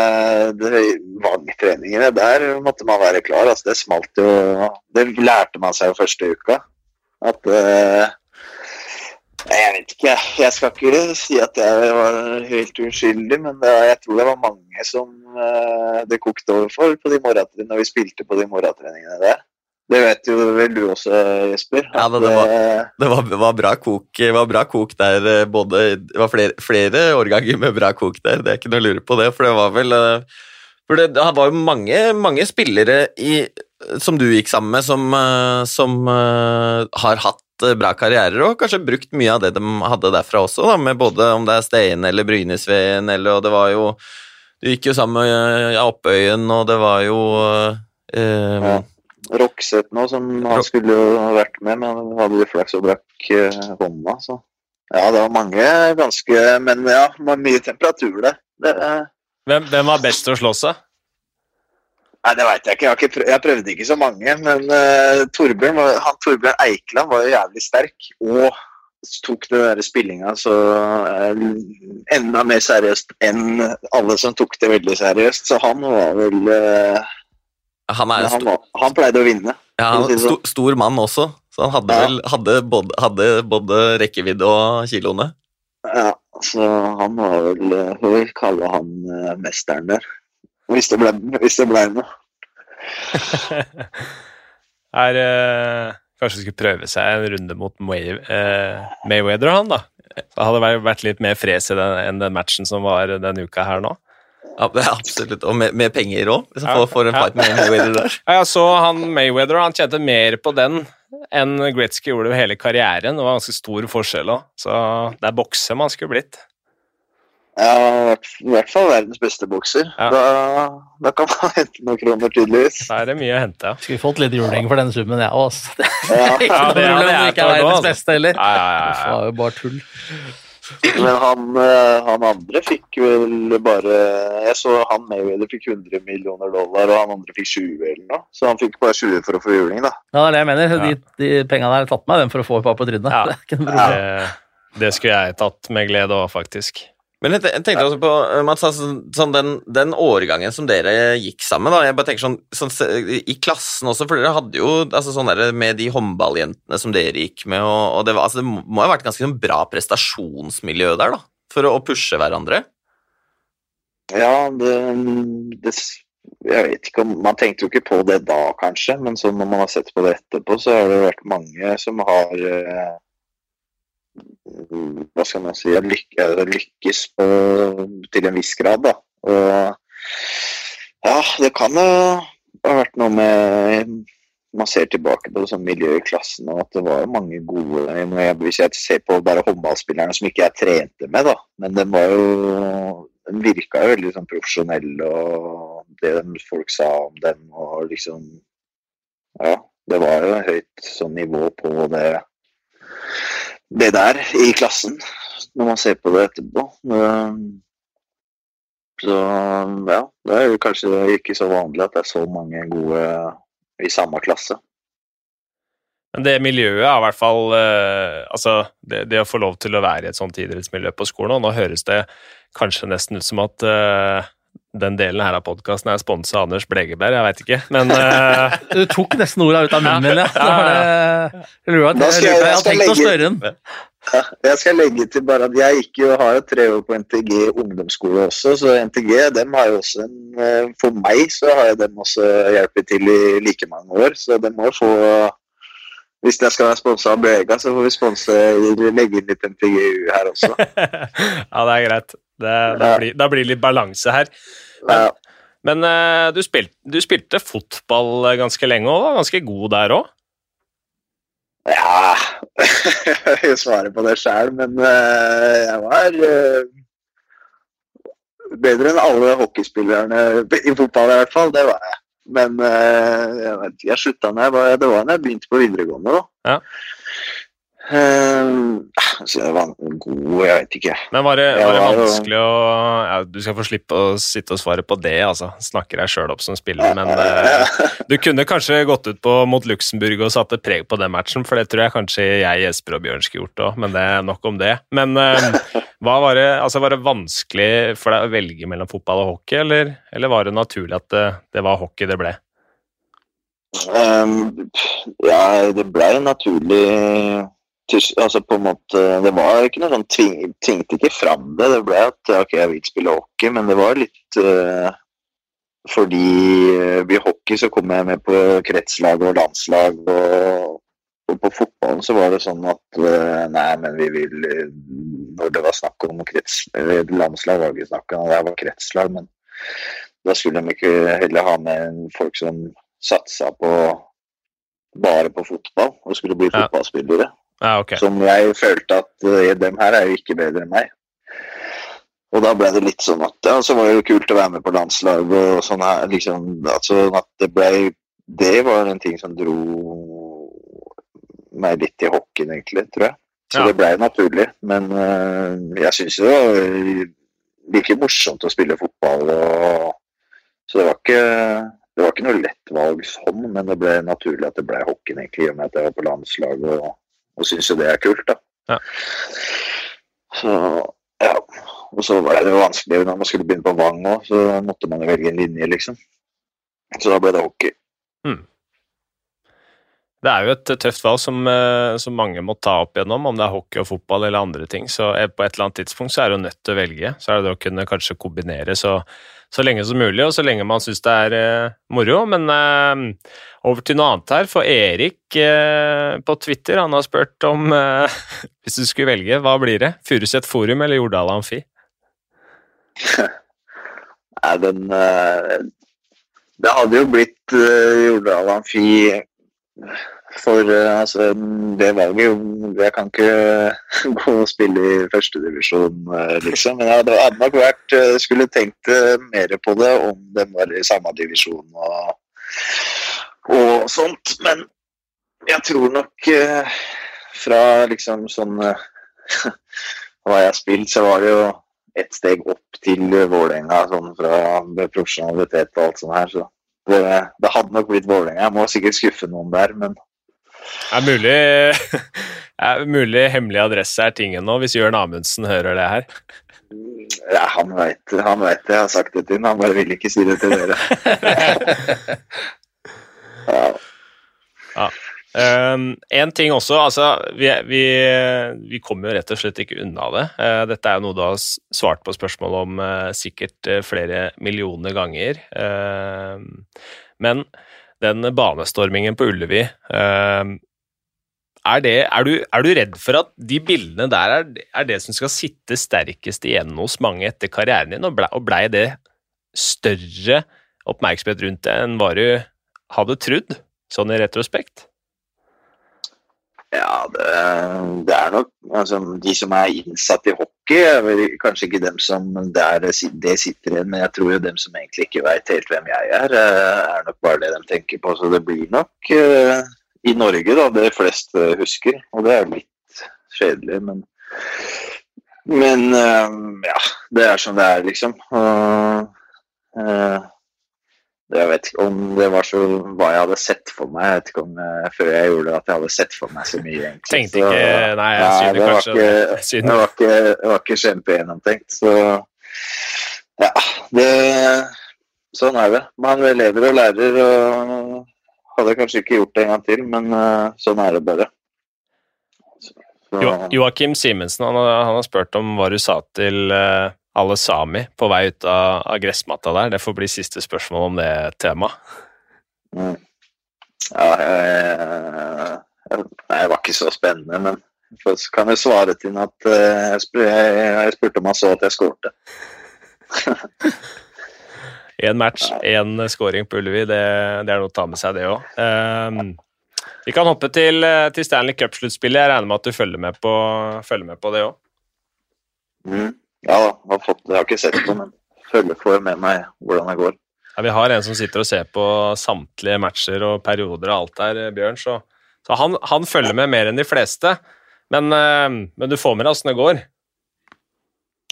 det Vang-treningene, der måtte man være klar. Altså, det smalt jo Det lærte man seg jo første uka. At uh, Jeg vet ikke, jeg skal ikke si at jeg var helt uskyldig, men det, jeg tror det var mange som uh, det kokte over for på de når vi spilte på de morgentreningene der. Det vet jo vel du også, Jesper. Ja, det- det var- eh, Det var, var, bra kok, det var bra kok der, eh, både Det var flere, flere årganger med bra kok der, det er ikke noe å lure på det, for det var vel eh, For det, det var jo mange, mange spillere i, som du gikk sammen med, som, eh, som eh, har hatt eh, bra karrierer og kanskje brukt mye av det de hadde derfra også, da, med både om det er Steen eller Brynesveen eller Og det var jo Du gikk jo sammen med ja, Oppøyen, og det var jo eh, Ja. Rokseth nå, som han skulle ha vært med, men han hadde litt flaks og brakk eh, hånda, så Ja, det var mange ganske Men ja, mye temperatur det. Det, eh, Hvem, hvem var best til å slåss, da? nei, det veit jeg ikke. Jeg, har ikke prøv, jeg prøvde ikke så mange, men eh, Torbjørn, han, Torbjørn Eikeland var jo jævlig sterk. Og tok det der spillinga så eh, enda mer seriøst enn alle som tok det veldig seriøst. Så han var vel eh, Han er han, var, han pleide å vinne. ja, han, var en sto, stor mann også, så han hadde Ja. vel hadde både, hadde både rekkevidde og kiloene. Ja, så han var vel Hva vil vi kalle han eh, mesteren der? Hvis det ble, hvis det ble noe. Er, eh, kanskje skulle prøve seg en runde mot May, eh, Mayweather, han, da. Det hadde vært litt mer fres i den, enn den matchen som var denne uka her nå. Ja, er absolutt, Og med, med penger òg, hvis han Ja, får, en en ja. med Mayweather der. Ja, Jeg så han Mayweather, han tjente mer på den enn Gretzky gjorde hele karrieren. Det var ganske stor forskjell òg, så det er bokser man skulle blitt. Ja, i hvert- fall verdens beste bokser. Ja. Da, da kan man hente noen kroner, tydeligvis. Da er det mye å hente, ja. Skulle fått litt juling for den summen, jeg òg. Altså. Det Ja, ikke Ja, noe det er- problem det er ikke er verdens altså. beste heller. Ja, ja, Det ja, ja. var jo bare tull. Men han, eh, han andre fikk vel bare Jeg så han Mayweather fikk 100 millioner dollar, og han andre fikk 20 eller noe. Så han fikk bare 20 for å få juling, da. Ja, det er det jeg mener. Ja. De, de pengene der har jeg tatt meg den for å få et par på trynet. Ja. Det, det skulle jeg tatt med glede òg, faktisk. Men jeg tenkte også på, eh, Mats, altså, sånn den, den årgangen som dere gikk sammen da, jeg bare tenker sånn, sånn I klassen også, for dere hadde jo altså, sånn der, med de håndballjentene som dere gikk med, og, og det, var, altså, det må ha vært ganske sånn bra prestasjonsmiljø der, da, for å, å pushe hverandre. Ja, det, det Jeg vet ikke om Man tenkte jo ikke på det da, kanskje, men når man har sett på det etterpå, så har det vært mange som har eh, Hva skal man si lykkes på, til en viss grad, da. Og ja, det kan jo ha vært noe med man ser tilbake på sånn miljøet i klassen, og at det var mange gode Hvis jeg ser på bare håndballspillerne som ikke jeg trente med, da, men de var jo De virka jo veldig sånn profesjonelle, og det folk sa om dem, og liksom Ja, det var jo høyt sånn nivå på det det der i klassen, når man ser på det etterpå. Så ja, det er jo kanskje ikke så vanlig at det er så mange gode i samme klasse. Men det miljøet er i hvert fall eh, Altså, det, det å få lov til å være i et sånt idrettsmiljø på skolen, og nå høres det kanskje nesten ut som at eh, den delen her av podkasten er sponsa av Anders Blegeberg, jeg veit ikke, men uh... Du tok nesten orda ut av munnen min, ja. Det Jeg lurer på- jeg- jeg jeg har tenkt legge, å spørre den. Ja, jeg skal legge til bare at jeg gikk jo, har jo tre år på NTG ungdomsskole også, så NTG dem har jo også en eh, For meg så har jo dem også hjulpet til i like mange år, så de må få Hvis jeg skal være sponsa av Brega, så får vi sponse legge inn litt NTGU her også. Ja, det er greit. Det, da, blir, da blir det litt balanse her. Ja, Men eh, du, spilte, du spilte fotball ganske lenge og var ganske god der òg. ja. Jeg vil svare på det sjøl, men eh, jeg var eh, bedre enn alle hockeyspillerne i fotball, i hvert fall. Det var jeg. Men eh, jeg, jeg slutta da jeg begynte på videregående, da. Ja. Så jeg var god, jeg vet ikke. Men var det, var det det vanskelig å ja, Du skal få slippe å sitte og svare på det, altså. Snakker deg sjøl opp som spiller, men uh, du kunne kanskje gått ut på mot Luxembourg og satt et preg på den matchen, for det tror jeg kanskje jeg, Jesper og Bjørn skulle gjort òg, men det er nok om det. Men uh, var, det, altså, var det vanskelig for deg å velge mellom fotball og hockey, eller, eller var det naturlig at det, det var hockey det ble? Um, ja, det ble naturlig Altså på en måte Det var ikke noe sånn tving, Tvingte ikke fram det. Det ble at ok, jeg vil spille hockey, men det var litt uh, Fordi i hockey så kom jeg med på kretslag og landslag, og, og på fotballen så var det sånn at uh, Nei, men vi vil eh, Når det var snakk om krets, landslag, var det ikke snakk om det var kretslag, men da skulle de ikke heller ha med folk som satsa på bare på fotball og skulle bli fotballspillere. Ja, okay. Som jeg følte at uh, dem her er jo ikke bedre enn meg. Og da ble det litt sånn at ja, så var det jo kult å være med på landslag og sånn her, liksom. Altså at det ble Det var en ting som dro meg litt i hockeyen, egentlig, tror jeg. Så Ja. det blei naturlig. Men uh, jeg syns det var like morsomt å spille fotball og Så det var ikke det var ikke noe lett valg sånn, men det ble naturlig at det ble hockeyen, egentlig, i og med at jeg var på landslag og, og syns jo det er kult, da. Ja. Så ja. Og så var det jo vanskelig når man skulle begynne på Vang òg, så måtte man jo velge en linje, liksom. Så da ble det hockey. Det er jo et tøft valg som, eh, som mange må ta opp igjennom, om det er hockey og fotball eller andre ting. Så eh, på et eller annet tidspunkt så er jo nødt til å velge. Så er det det å kunne kanskje kombinere så, så lenge som mulig, og så lenge man syns det er eh, moro. Men eh, over til noe annet her, for Erik eh, på Twitter han har spurt om eh, Hvis du skulle velge, hva blir det? Furuset Forum eller Jordal Amfi? Nei, den eh, Det hadde jo blitt Jordal Amfi for eh, altså det valget Jeg kan ikke gå og spille i førstedivisjon, uh, liksom. Men jeg hadde, nok vært eh, Skulle tenkt mer på det om den var i samme divisjon og, og sånt. Men jeg tror nok eh, fra liksom sånn eh, Hva jeg har spilt, så var det jo ett steg opp til Vålerenga sånn fra profesjonalitet og alt sånt her. Så det, det hadde nok blitt Vålerenga. Jeg må sikkert skuffe noen der, men Er mulig, er mulig hemmelig adresse er tingen nå, hvis Jørn Amundsen hører det her? ja, han veit han vet det. Jeg har sagt det til ham. Han bare vil ikke si det til dere. ja. Ja. Um, en ting også, altså vi, vi, vi kommer jo rett og slett ikke unna det. Uh, dette er jo noe du har svart på spørsmål om uh, sikkert uh, flere millioner ganger. Uh, men den banestormingen på Ullevi uh, er, det, er, du, er du redd for at de bildene der er, er det som skal sitte sterkest igjen hos mange etter karrieren din, og blei ble det større oppmerksomhet rundt det enn hva du hadde trodd, sånn i retrospekt? Ja, det, det er nok altså, De som er innsatt i hockey, kanskje ikke dem som der det sitter igjen, men jeg tror jo dem som egentlig ikke veit helt hvem jeg er, eh, er nok bare det de tenker på. Så det blir nok uh, i Norge da, det flest husker, og det er litt kjedelig, men Men uh, ja, det er som det er, liksom. Eh, jeg vet ikke om det var så hva jeg hadde sett for meg. Jeg vet ikke om eh, før jeg gjorde det at jeg hadde sett for meg så mye, egentlig. Tenkte Så- ikke Nei, jeg synes det kanskje ikke, jeg det var ikke, det var ikke kjempegjennomtenkt. Så ja, det Sånn er det. Man lever og lærer, og hadde kanskje ikke gjort det en gang til, men eh, sånn er det bare. Så, så, Jo, Joakim Simensen han, han har spurt om hva du sa til eh, alle sami på vei ut av, av gressmatta der. Det får bli siste spørsmål om det temaet. mm. Ja, jeg, det var ikke så spennende, men så kan jeg svare til at eh, jeg, spør, jeg, spurte om han så at jeg skårte. Én match, én scoring på Ullevi, det, det er noe å ta med seg, det òg. vi kan hoppe til, eh, til Stanley Cup-sluttspillet. Jeg regner med at du følger med på, følger med på det òg. Mm. Ja da, har, fått, jeg har ikke sett det, men følger får med meg hvordan det går. Ja, vi har en som sitter og ser på samtlige matcher og perioder og alt der, eh, Bjørn. Så, så han, han følger med mer enn de fleste. Men, eh, men du får med deg åssen det går.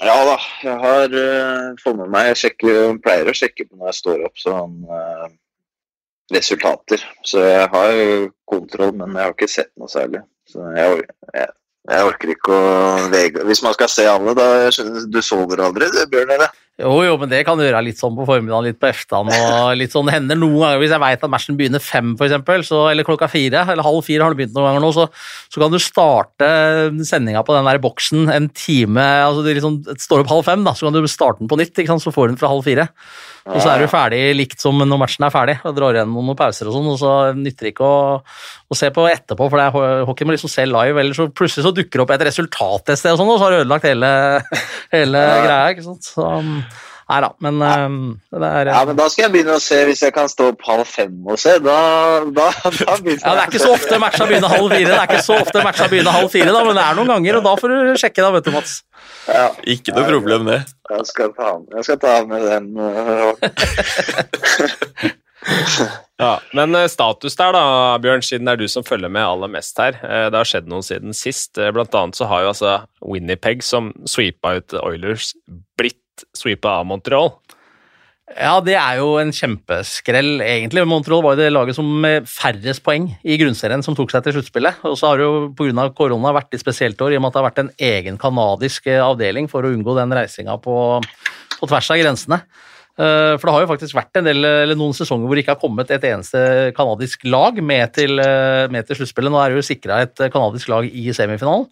Ja da, jeg har uh, fått med meg Jeg sjekker, pleier å sjekke på når jeg står opp, sånn uh, resultater. Så jeg har kontroll, men jeg har ikke sett noe særlig. Så jeg, jeg, jeg orker ikke å Hvis man skal se alle, da Du sover aldri, du, Bjørn? eller? Jo, jo, men det kan du gjøre litt sånn på formiddagen, litt på eftan og litt sånn. Hender noen ganger hvis jeg veit at matchen begynner fem, for eksempel, så, eller klokka fire, eller halv fire har det begynt noen ganger nå, så, så kan du starte sendinga på den der boksen en time altså det liksom, står opp halv fem, da, så kan du starte den på nytt, så får du den fra halv fire. Og så er du ferdig likt som når matchen er ferdig, og drar igjen noen pauser og sånn, og så nytter det ikke å, å se på etterpå, for det er hockey må liksom se live, eller så plutselig så dukker det opp et resultat et sted og sånn, og så har du ødelagt hele, hele greia, ikke sant. Så, um, Nei da, men um, det er Ja, men da skal jeg begynne å se hvis jeg kan stå opp halv fem og se. Da, da, da begynner ja, Det er ikke så ofte matcha begynner halv fire, Det er ikke så ofte matcha begynner halv fire, da, men det er noen ganger, og da får du sjekke, da, vet du, Mats. Ja, Ikke noe problem, det. jeg skal ta, jeg skal ta med den. øh, Ja, Men eh, status der, da, Bjørn, siden det er du som følger med aller mest her. Eh, Det har skjedd noe siden sist. Eh, Blant annet så har jo altså Winnipeg, som sweepa ut Oilers, blitt sweepa av Montreal. Ja, det er jo en kjempeskrell, egentlig. Montreal var jo det laget som med færrest poeng i grunnserien som tok seg til sluttspillet. Og så har det jo pga. korona vært et spesielt år, i og med at det har vært en egen kanadisk eh, avdeling for å unngå den reisinga på, på tvers av grensene. Eh, For det har jo faktisk vært del, noen sesonger hvor det ikke har kommet et eneste kanadisk lag med til, eh, med til sluttspillet. Nå er det jo sikra et kanadisk lag i semifinalen.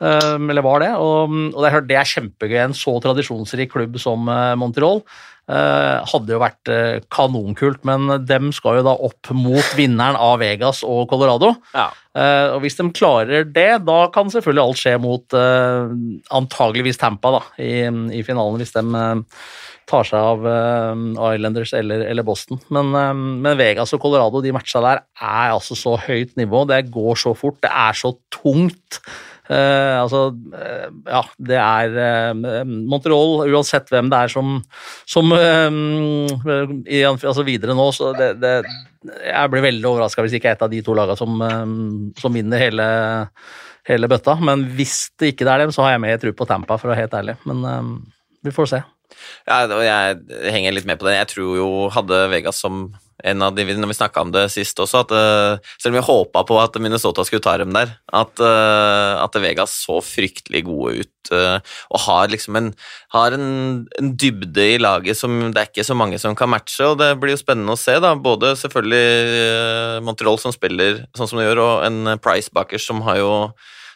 Eh, eller var det. Og, og det, er, det er kjempegøy. En så tradisjonsrik klubb som eh, Montreal eh, hadde jo vært eh, kanonkult, men dem skal jo da opp mot vinneren av Vegas og Colorado. Ja. Og hvis de klarer det, da kan selvfølgelig alt skje mot antageligvis Tampa da, i, i finalen, hvis de tar seg av Islanders eller, eller Boston. Men, men Vegas og Colorado, de matcha der, er altså så høyt nivå. Det går så fort, det er så tungt. Eh, altså, uh, ja, det er uh, Montreal, uansett hvem det er som, som i, altså videre nå, så det, det Jeg blir veldig overraska hvis ikke er et av de to lagene som, som vinner hele, hele bøtta. Men hvis det ikke er dem, så har jeg mer tro på Tampa, for å være helt ærlig. Men vi får se. Ja, jeg henger litt med på det. Jeg tror jo hadde Vegas som en av de når vi snakka om det sist også, at eh, selv om vi håpa på at Minnesota skulle ta dem der, at, eh, at Vegas så fryktelig gode ut eh, og har liksom en, har en, en dybde i laget som det er ikke så mange som kan matche, og det blir jo spennende å se, da. Både selvfølgelig Montreal som spiller sånn som de gjør, og en Price Backers som har jo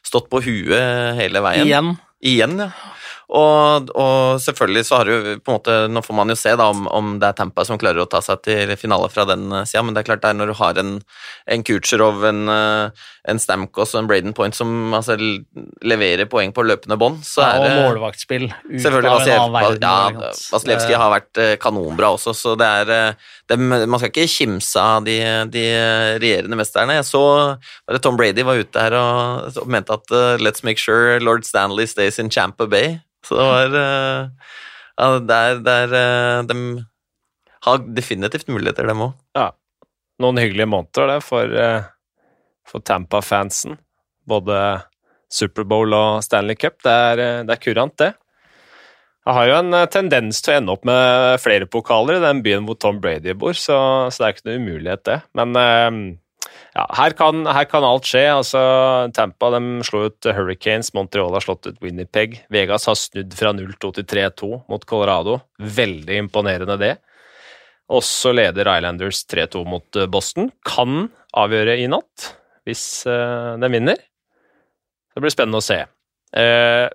stått på huet hele veien. Igjen. Igjen, ja. Og, og selvfølgelig så har du på en måte Nå får man jo se da om, om det er Tampa som klarer å ta seg til finale fra den sida, men det er klart det er når du har en, en Kucherov, en, eh, en Stamkos og en Braden Point som altså, leverer poeng på løpende bånd, så Ja, er og målvaktspill. Selvfølgelig Vasiljev, ja. Vasilevskij har vært eh, kanonbra også, så det er det, Man skal ikke kimse av de, de regjerende mesterne. Jeg så Tom Brady var ute her og, og mente at uh, Let's make sure Lord Stanley stays in Champa Bay. Så det var eh, ja, der, der eh, De har definitivt muligheter, dem òg. Noen hyggelige måneder det for, eh, for Tampa-fansen. Både Superbowl og Stanley Cup. Det er, det er kurant, det. Jeg har jo en tendens til å ende opp med flere pokaler i den byen hvor Tom Brady bor, så, så det er ikke noe umulighet, det. Men ja, her kan, her kan alt skje. Altså, Tampa de slo ut Hurricanes, Montreal har slått ut Winnipeg. Vegas har snudd fra 0-2 til 3-2 mot Colorado. Veldig imponerende, det. Også leder Islanders 3-2 mot eh, Boston. Kan avgjøre i natt, hvis uh, den vinner. Det blir spennende å se. Uh,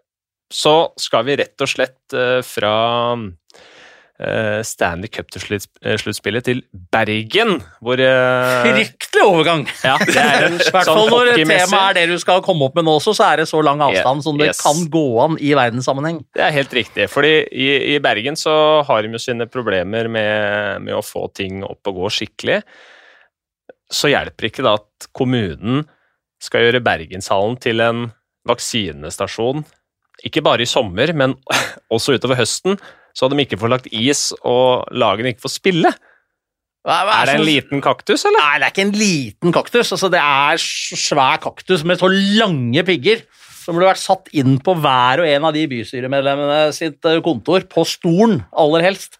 så skal vi rett og slett uh, fra eh, Stanley Cup til slutt- eh, til Bergen, hvor eh, Fryktelig overgang! ja, det er en I hvert sånn fall når temaet er det du skal komme opp med nå også, så er det så lang avstand som det Yes. kan gå an i verdenssammenheng. Det er helt riktig, fordi i, i Bergen så har de jo sine problemer med, med å få ting opp og gå skikkelig. Så hjelper ikke da at kommunen skal gjøre Bergenshallen til en vaksinestasjon, ikke bare i sommer, men også utover høsten, så de ikke får lagt is og lagene ikke får spille. Hva Er det en liten kaktus, eller? Nei, det er ikke en liten kaktus. Altså, det er svær kaktus med så lange pigger som burde vært satt inn på hver og en av de bystyremedlemmene sitt eh, kontor, på stolen aller helst.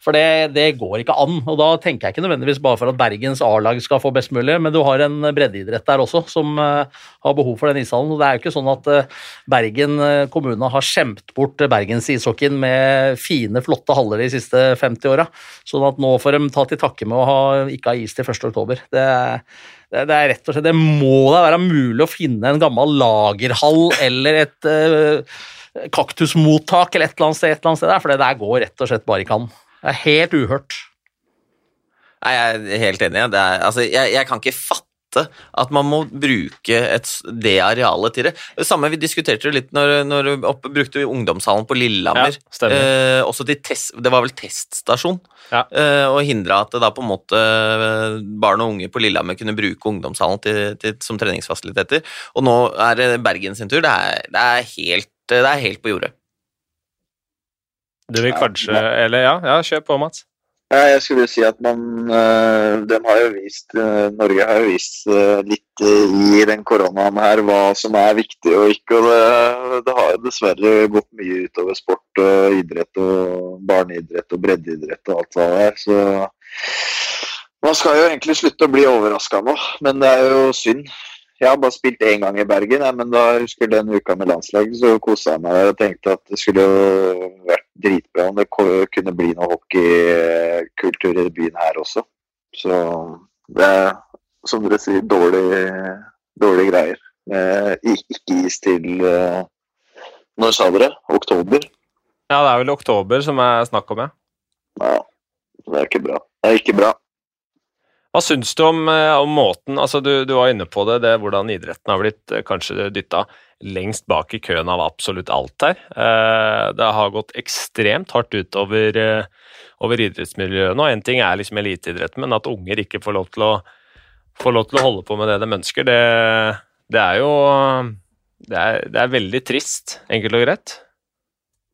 For det, det går ikke an. Og da tenker jeg ikke nødvendigvis bare for at Bergens A-lag skal få best mulig, men du har en breddeidrett der også som eh, har behov for den ishallen. Og det er jo ikke sånn at eh, Bergen eh, kommune har skjemt bort Bergens ishockeyen med fine, flotte haller de siste 50 åra. Sånn at nå får de ta til takke med å ha, ikke ha is til 1. oktober. Det, det, det er rett og slett, det må da være mulig å finne en gammel lagerhall eller et uh, kaktusmottak eller et eller annet sted, et eller annet sted der, for det der går rett og slett bare ikke an. Det er helt uhørt. Nei, jeg er helt enig. Det er, altså, jeg, jeg kan ikke fatte at man må bruke et, det arealet til det. Det samme vi diskuterte det litt når, når opp, brukte vi ungdomshallen på Lillehammer. Ja, eh, også til test, det var vel teststasjon. Ja. Eh, og hindra at da på en måte eh, barn og unge på Lillehammer kunne bruke ungdomshallen til, til, som treningsfasiliteter. Og nå er det Bergen sin tur. Det er, det er, helt, det er helt på jordet. Du vil kanskje Eller ja, ja kjør på, Mats. Ja, jeg skulle si at man De har jo vist, øh, Norge har jo vist øh, litt i den koronaen her hva som er viktig og ikke. og Det, det har jo dessverre gått mye utover sport og idrett og barneidrett og breddeidrett og alt hva det er. Så man skal jo egentlig slutte å bli overraska nå, men det er jo synd. Jeg har bare spilt én gang i Bergen, men da husker jeg den uka med landslaget, så kosa jeg meg og tenkte at det skulle vært dritbra om det kunne bli noe hockeykultur i byen her også. Så det er, som dere sier, dårlige dårlig greier. Eh, ikke is til eh, Når sa dere? Oktober? Ja, det er vel oktober som er snakk om, ja. Ja, det er ikke bra. Det er ikke bra. Hva syns du om, eh, om måten altså du, du var inne på det, det hvordan idretten har blitt eh, kanskje dytta lengst bak i køen av absolutt alt her. Eh, Det har gått ekstremt hardt utover over idrettsmiljøene. og Én ting er liksom eliteidretten, men at unger ikke får lov til å, lov til å holde på med det de ønsker, det, det er jo det er, det er veldig trist, enkelt og greit.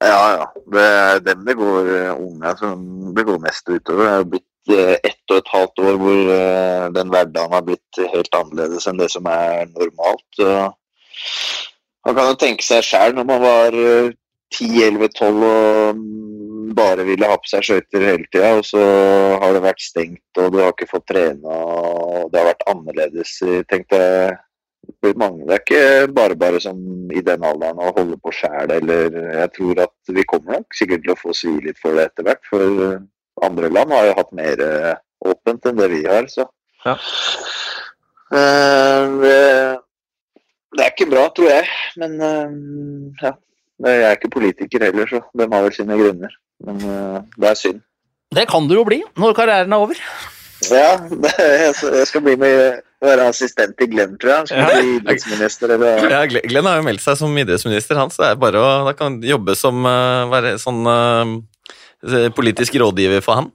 Ja, ja. Det er dem det går unger unge som det går mest utover. Det er blitt eh, ett og et halvt år hvor eh, den hverdagen har blitt helt annerledes enn det som er normalt. Man kan jo tenke seg sjæl når man var eh, 10-11-12 og mm, bare ville ha på seg skøyter hele tida, og så har det vært stengt, og du har ikke fått trene, og det har vært annerledes. Tenk deg det er ikke bare bare som i den alderen å holde på sjæl, eller jeg tror at vi kommer nok sikkert til å få svi litt for det etter hvert. For andre land har jo hatt mer eh, åpent enn det vi har, så. Ja. Eh, det- det er ikke bra, tror jeg. Men eh, ja. Jeg er ikke politiker heller, så de har vel sine grunner. Men det er synd. Det kan du jo bli når karrieren er over. Ja, jeg skal- bli med være assistent til Glenn, tror jeg. Han skal Ja. bli idrettsminister eller Ja, Glenn har jo meldt seg som idrettsminister, han, så det er bare å da kan jobbe som være sånn politisk rådgiver for han.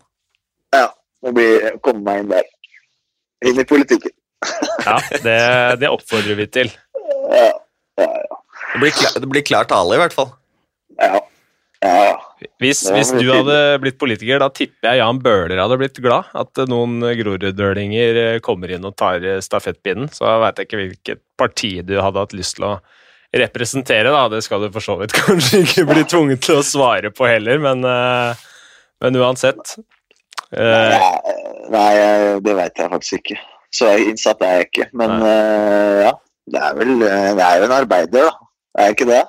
Ja, Må blir komme meg inn der. Inn i politikken. Ja, det, det oppfordrer vi til. Ja, ja, ja. Det blir, klar, det blir klar tale, i hvert fall. ja. ja, ja. Hvis, hvis du hadde blitt politiker, da tipper jeg Jan Bøhler hadde blitt glad. At noen groruddølinger eh, kommer inn og tar eh, stafettpinnen. Så veit jeg ikke hvilket parti du hadde hatt lyst til å representere, da. Det skal du for så vidt kanskje ikke bli tvunget til å svare på heller, men, eh, men uansett. Eh, Nei, nei, det veit jeg faktisk ikke. Så innsatt er jeg ikke. Men uh, ja, det er vel Det er jo en arbeider, da. Er jeg ikke det?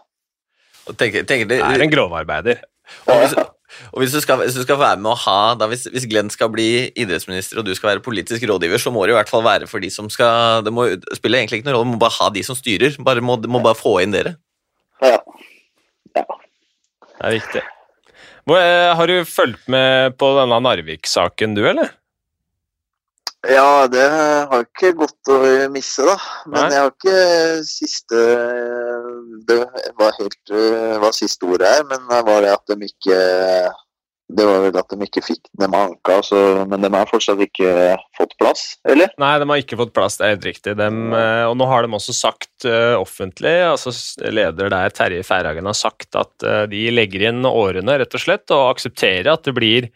Tenk, tenker, det, det, er en grovarbeider. Og hvis, og hvis, du skal, hvis du skal være med å ha da hvis, hvis Glenn skal bli idrettsminister og du skal være politisk rådgiver, så må det i hvert fall være for de som skal Det må, spiller egentlig ikke noen rolle, du må bare ha de som styrer. Bare, må, må bare få inn dere. Ja. ja. Det er viktig. Hvor, eh, har du fulgt med på denne Narvik-saken, du, eller? Ja, det har ikke gått å misse, da. Men Nei. jeg har ikke siste Det var helt hva siste ordet her, men det var det at de ikke Det var vel at de ikke fikk dem anka, så, men de har fortsatt ikke fått plass, eller? Nei, de har ikke fått plass, det er helt riktig. Dem, eh, og nå har de også sagt eh, offentlig, altså leder der Terje Færhagen har sagt at eh, de legger inn årene, rett og slett, og aksepterer at det blir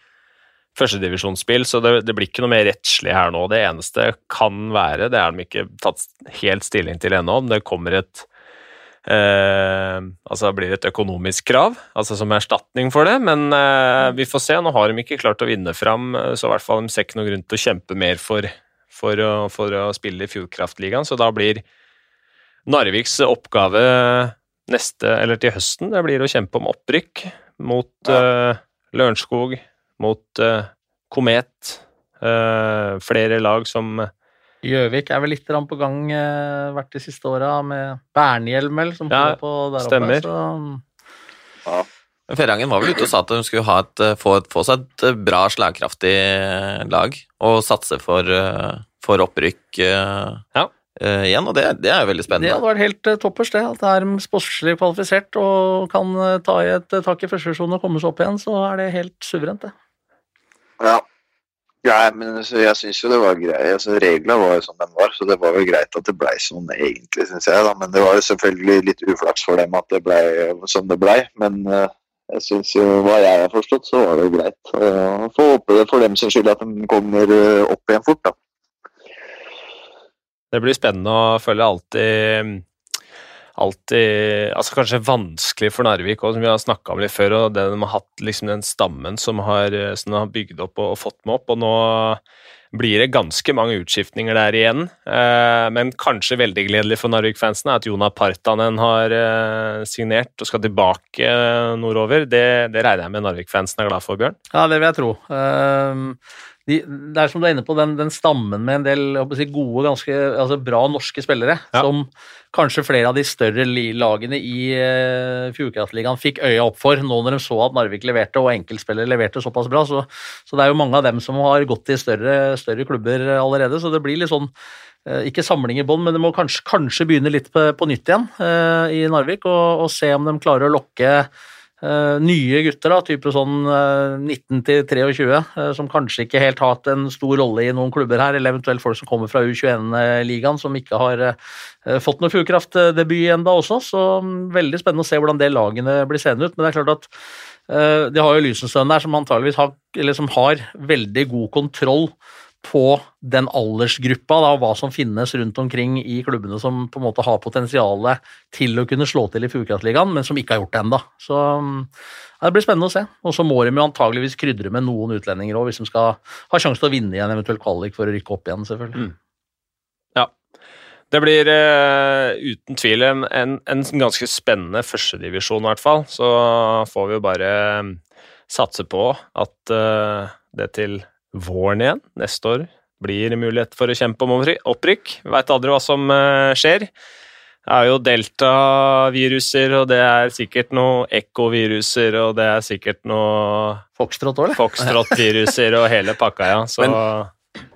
førstedivisjonsspill, så det, det blir ikke noe mer rettslig her nå. Det eneste kan være, det er de ikke tatt helt stilling til ennå, om det kommer et eh, altså blir et økonomisk krav, altså som erstatning for det, men eh, vi får se. Nå har de ikke klart å vinne fram, eh, så i hvert fall de ser ikke noen grunn til å kjempe mer for, for, å, for å spille i Fjordkraftligaen, så da blir Narviks oppgave neste, eller til høsten, det blir å kjempe om opprykk mot eh, Lørenskog, mot uh, Komet, Uh, flere lag som Gjøvik er vel litt på gang uh, vært de siste åra, med Bernhjelm vel, som Ja, på der stemmer. oppe. Så Men Ferrangen var vel ute og sa at de skulle ha et, få, få seg et bra, slagkraftig lag og satse for, eh, for opprykk uh, ja. uh, igjen, og det, det, er jo veldig spennende. Det hadde vært helt toppers, det. At det er sportslig kvalifisert og kan ta i et tak i første og komme seg opp igjen, så er det helt suverent, det. Ja. ja men jeg syns jo det var greit. Altså, Reglene var jo som de var, så det var vel greit at det blei sånn egentlig, syns jeg. da, Men det var jo selvfølgelig litt uflaks for dem at det blei som det blei. Men jeg syns jo, hva jeg har forstått, så var det greit. Uh, Få håpe det for dem sin skyld at de kommer eh, opp igjen fort, da. Det blir spennende å følge alltid alltid altså Kanskje vanskelig for Narvik, òg, som vi har snakka om litt før. og det De har hatt liksom den stammen som, har, som de har bygd opp og, og, fått med opp. og Nå blir det ganske mange utskiftninger der igjen. Eh, men kanskje veldig gledelig for Narvik-fansen er at Jona Partanen har eh, signert og skal tilbake nordover. Det, det regner jeg med Narvik-fansen er glad for, Bjørn? Ja, det vil jeg tro. De, det er som du er inne på, den, den stammen med en del si, gode, ganske altså bra norske spillere, ja. som kanskje flere av de større lagene i uh, Fjordkraftligaen fikk øya opp for nå når de så at Narvik leverte og enkeltspillere leverte såpass bra. Så, så, det er jo mange av dem som har gått i større, større klubber allerede, så det blir litt sånn uh, ikke samling i bånn, men det må kanskje, kanskje, begynne litt på, på nytt igjen uh, i Narvik, og, og, se om de klarer å lokke nye gutter, da, type sånn uh, 19 23, uh, som kanskje ikke helt har hatt en stor rolle i noen klubber her, eller eventuelt folk som kommer fra U21-ligaen som ikke har fått noe Fjordkraft-debut ennå også. Så um, veldig spennende å se hvordan det lagene blir seende ut. Men det er klart at de har jo Lysenstøen der, som antageligvis har, som har veldig god kontroll på den aldersgruppa, da, hva som finnes rundt omkring i klubbene som på en måte har potensial til å kunne slå til i Fjordkraftligaen, men som ikke har gjort det ennå. Så ja, det blir spennende å se. Og så må de jo antageligvis krydre med noen utlendinger òg, hvis de skal ha sjanse til å vinne i en eventuell kvalik for å rykke opp igjen, selvfølgelig. Mm. Ja. Det blir uh, uten tvil en, en, en ganske spennende førstedivisjon, i hvert fall. Så får vi jo bare satse på at uh, det til våren igjen neste år blir mulighet for å kjempe om opprykk. Veit aldri hva som eh, skjer. Det er jo deltaviruser, og det er sikkert noe ekkoviruser, og det er sikkert noe Foxtrot òg, eller? Foxtrot-viruser og hele pakka, ja. Så Men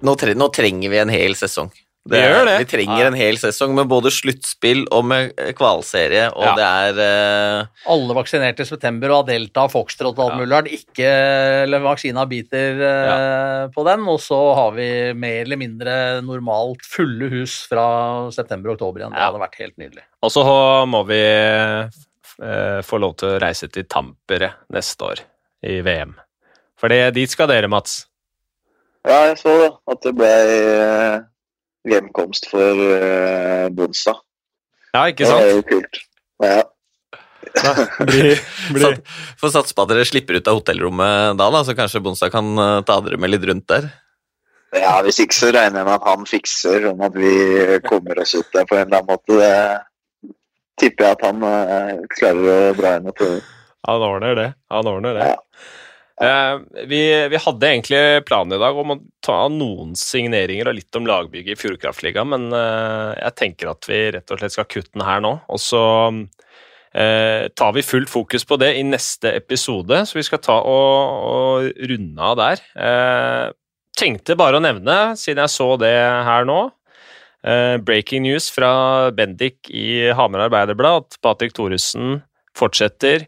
nå, nå trenger vi en hel sesong. Det, vi gjør det. Vi trenger en hel sesong med både sluttspill og med kvalserie, og ja. det er uh... Alle vaksinerte i september og har delta, foxtrot og alt mulig rart. Ikke eller vaksina biter uh, ja. på den, og så har vi mer eller mindre normalt fulle hus fra september og oktober igjen. Det hadde vært helt nydelig. Og så må vi uh, få lov til å reise til Tampere neste år i VM. For dit skal dere, Mats. Ja, jeg så det. At det ble hjemkomst for uh, Bonstad. Ja, ikke sant? Det er jo kult. Ja. Få satse på at dere slipper ut av hotellrommet da, da så kanskje Bonstad kan uh, ta dere med litt rundt der? Ja, hvis ikke så regner jeg med at han fikser sånn at vi kommer oss ut der på en eller annen måte. Det tipper jeg at han uh, klarer å dra inn og prøve. Han ordner det. Han ordner det. Ja. Eh, vi, vi, hadde egentlig planen i dag om å ta noen signeringer og litt om lagbygget i Fjordkraftligaen, men eh, jeg tenker at vi rett og slett skal kutte den her nå. Og så eh, tar vi fullt fokus på det i neste episode, så vi skal ta og, og runde av der. Eh, tenkte bare å nevne, siden jeg så det her nå, eh, breaking news fra Bendik i Hamar Arbeiderblad, at Patrick Thoresen fortsetter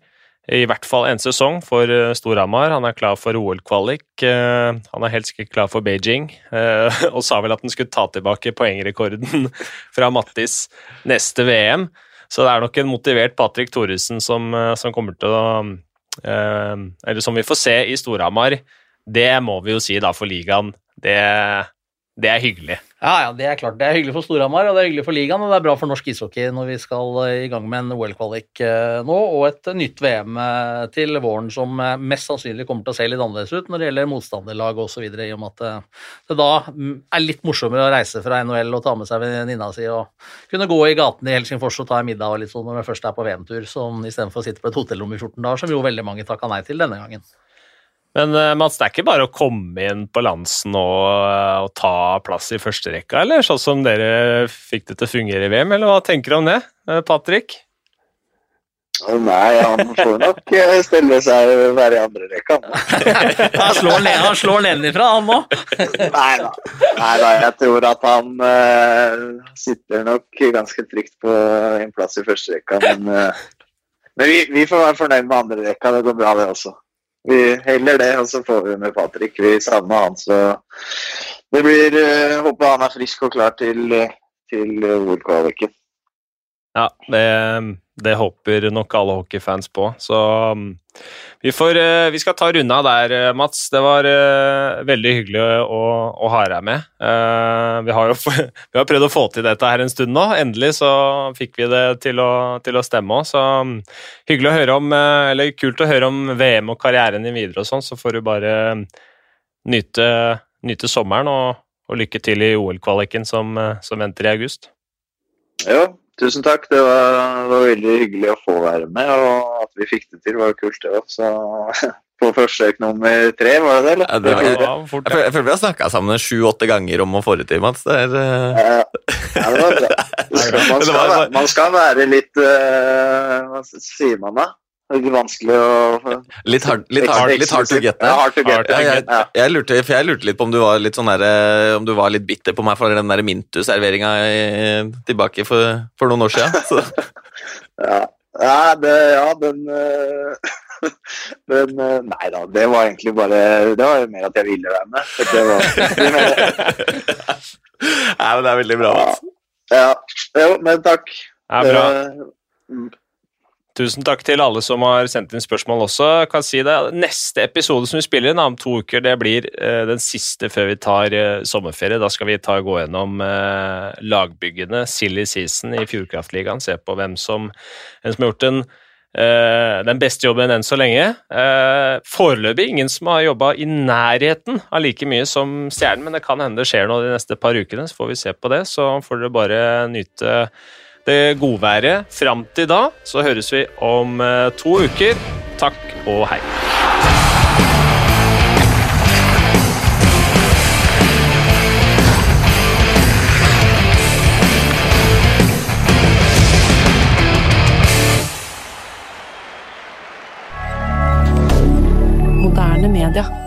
i hvert fall en sesong for eh, Storhamar. Han er klar for OL-kvalik. Eh, han er helst ikke klar for Beijing, eh, og sa vel at han skulle ta tilbake poengrekorden fra Mattis neste VM. Så det er nok en motivert Patrick Thoresen som, som kommer til å Eller som vi får se i Storhamar. Det må vi jo si da for ligaen. Det, det er hyggelig. Ja, ja, det er klart. Det er hyggelig for Storhamar, og det er hyggelig for ligaen, og det er bra for norsk ishockey når vi skal eh, i gang med en OL-kvalik eh, nå, og et nytt VM eh, til våren som mest sannsynlig kommer til å se litt annerledes ut når det gjelder motstanderlag osv., i og med at det da mm, er litt morsommere å reise fra NHL og ta med seg venninna si og kunne gå i gatene i Helsingfors og ta en middag og litt sånn når man først er på VM-tur, istedenfor å sitte på et hotellrom i 14 dager, som jo veldig mange takka nei til denne gangen. Men uh, Mats, det er ikke bare å komme inn på Lansen og, uh, og ta plass i førsterekka, eller? Sånn som dere fikk det til å fungere i VM, eller hva tenker du om det, uh, Patrick? Nei, han får nok stille seg være i andre rekka. Han slår, ned, han slår nedenifra, han nå. Nei da. Nei da, jeg tror at han uh, sitter nok ganske trygt på en plass i første rekka. Men, uh, men vi, vi, får være fornøyd med andre rekka. Det går bra, det også. Vi heller det, og så får vi med Patrick. Vi savner han, så det blir uh, Håper han er frisk og klar til, til OL-kvaliken. Ja, det, det, håper nok alle hockeyfans på. Så um, vi, får, uh, vi skal ta runda der, uh, Mats. Det var uh, veldig hyggelig å, å ha deg med. Vi har jo vi har prøvd å få til dette her en stund nå. Endelig så fikk vi det til å, til å stemme òg. Så um, hyggelig å høre om, eller kult å høre om VM og karrieren din videre og sånn. Så får du bare um, nyte, nyte sommeren og, og, lykke til i OL-kvaliken som, som venter i august. Ja, Tusen takk. Det var, det var, veldig hyggelig å få være med, og at vi fikk det til, var kult, det òg. Så på forsøk nummer tre, var det det? eller? Ja, det var, jeg, jeg, jeg, føler vi har snakka sammen sju-åtte ganger om å få det til, Mats. Det er, uh... ja, ja, det var bra. Man skal, man skal være litt uh, Hva sier man da? Litt vanskelig å Litt hard, litt hard, litt hard to get Ja, hard to get. Ja, jeg, jeg, jeg, lurte, for jeg lurte litt på om du var litt, sånn der, eh, om du var litt bitter på meg for den der Mintu-serveringa tilbake for, for, noen år siden. ja, ja, det, ja, den Men eh, nei da, det var egentlig bare Det var mer at jeg ville være med. Det var, nei, men det er veldig bra. Ja, ja. Jo, men takk. Det er bra. Tusen takk til alle som har sendt inn spørsmål også. Jeg kan si det, Neste episode som vi spiller inn om to uker, det blir uh, den siste før vi tar uh, sommerferie. Da skal vi ta gå gjennom uh, lagbyggene, silly season i Fjordkraftligaen. Se på hvem som, hvem som har gjort den, den beste jobben enn så lenge. Foreløpig ingen som har jobba i nærheten av like mye som Stjernen, men det kan hende det skjer noe de neste par ukene, så får vi se på det. Så får dere bare nyte det godværet. Fram til da så høres vi om eh, to uker. Takk og hei. D'accord.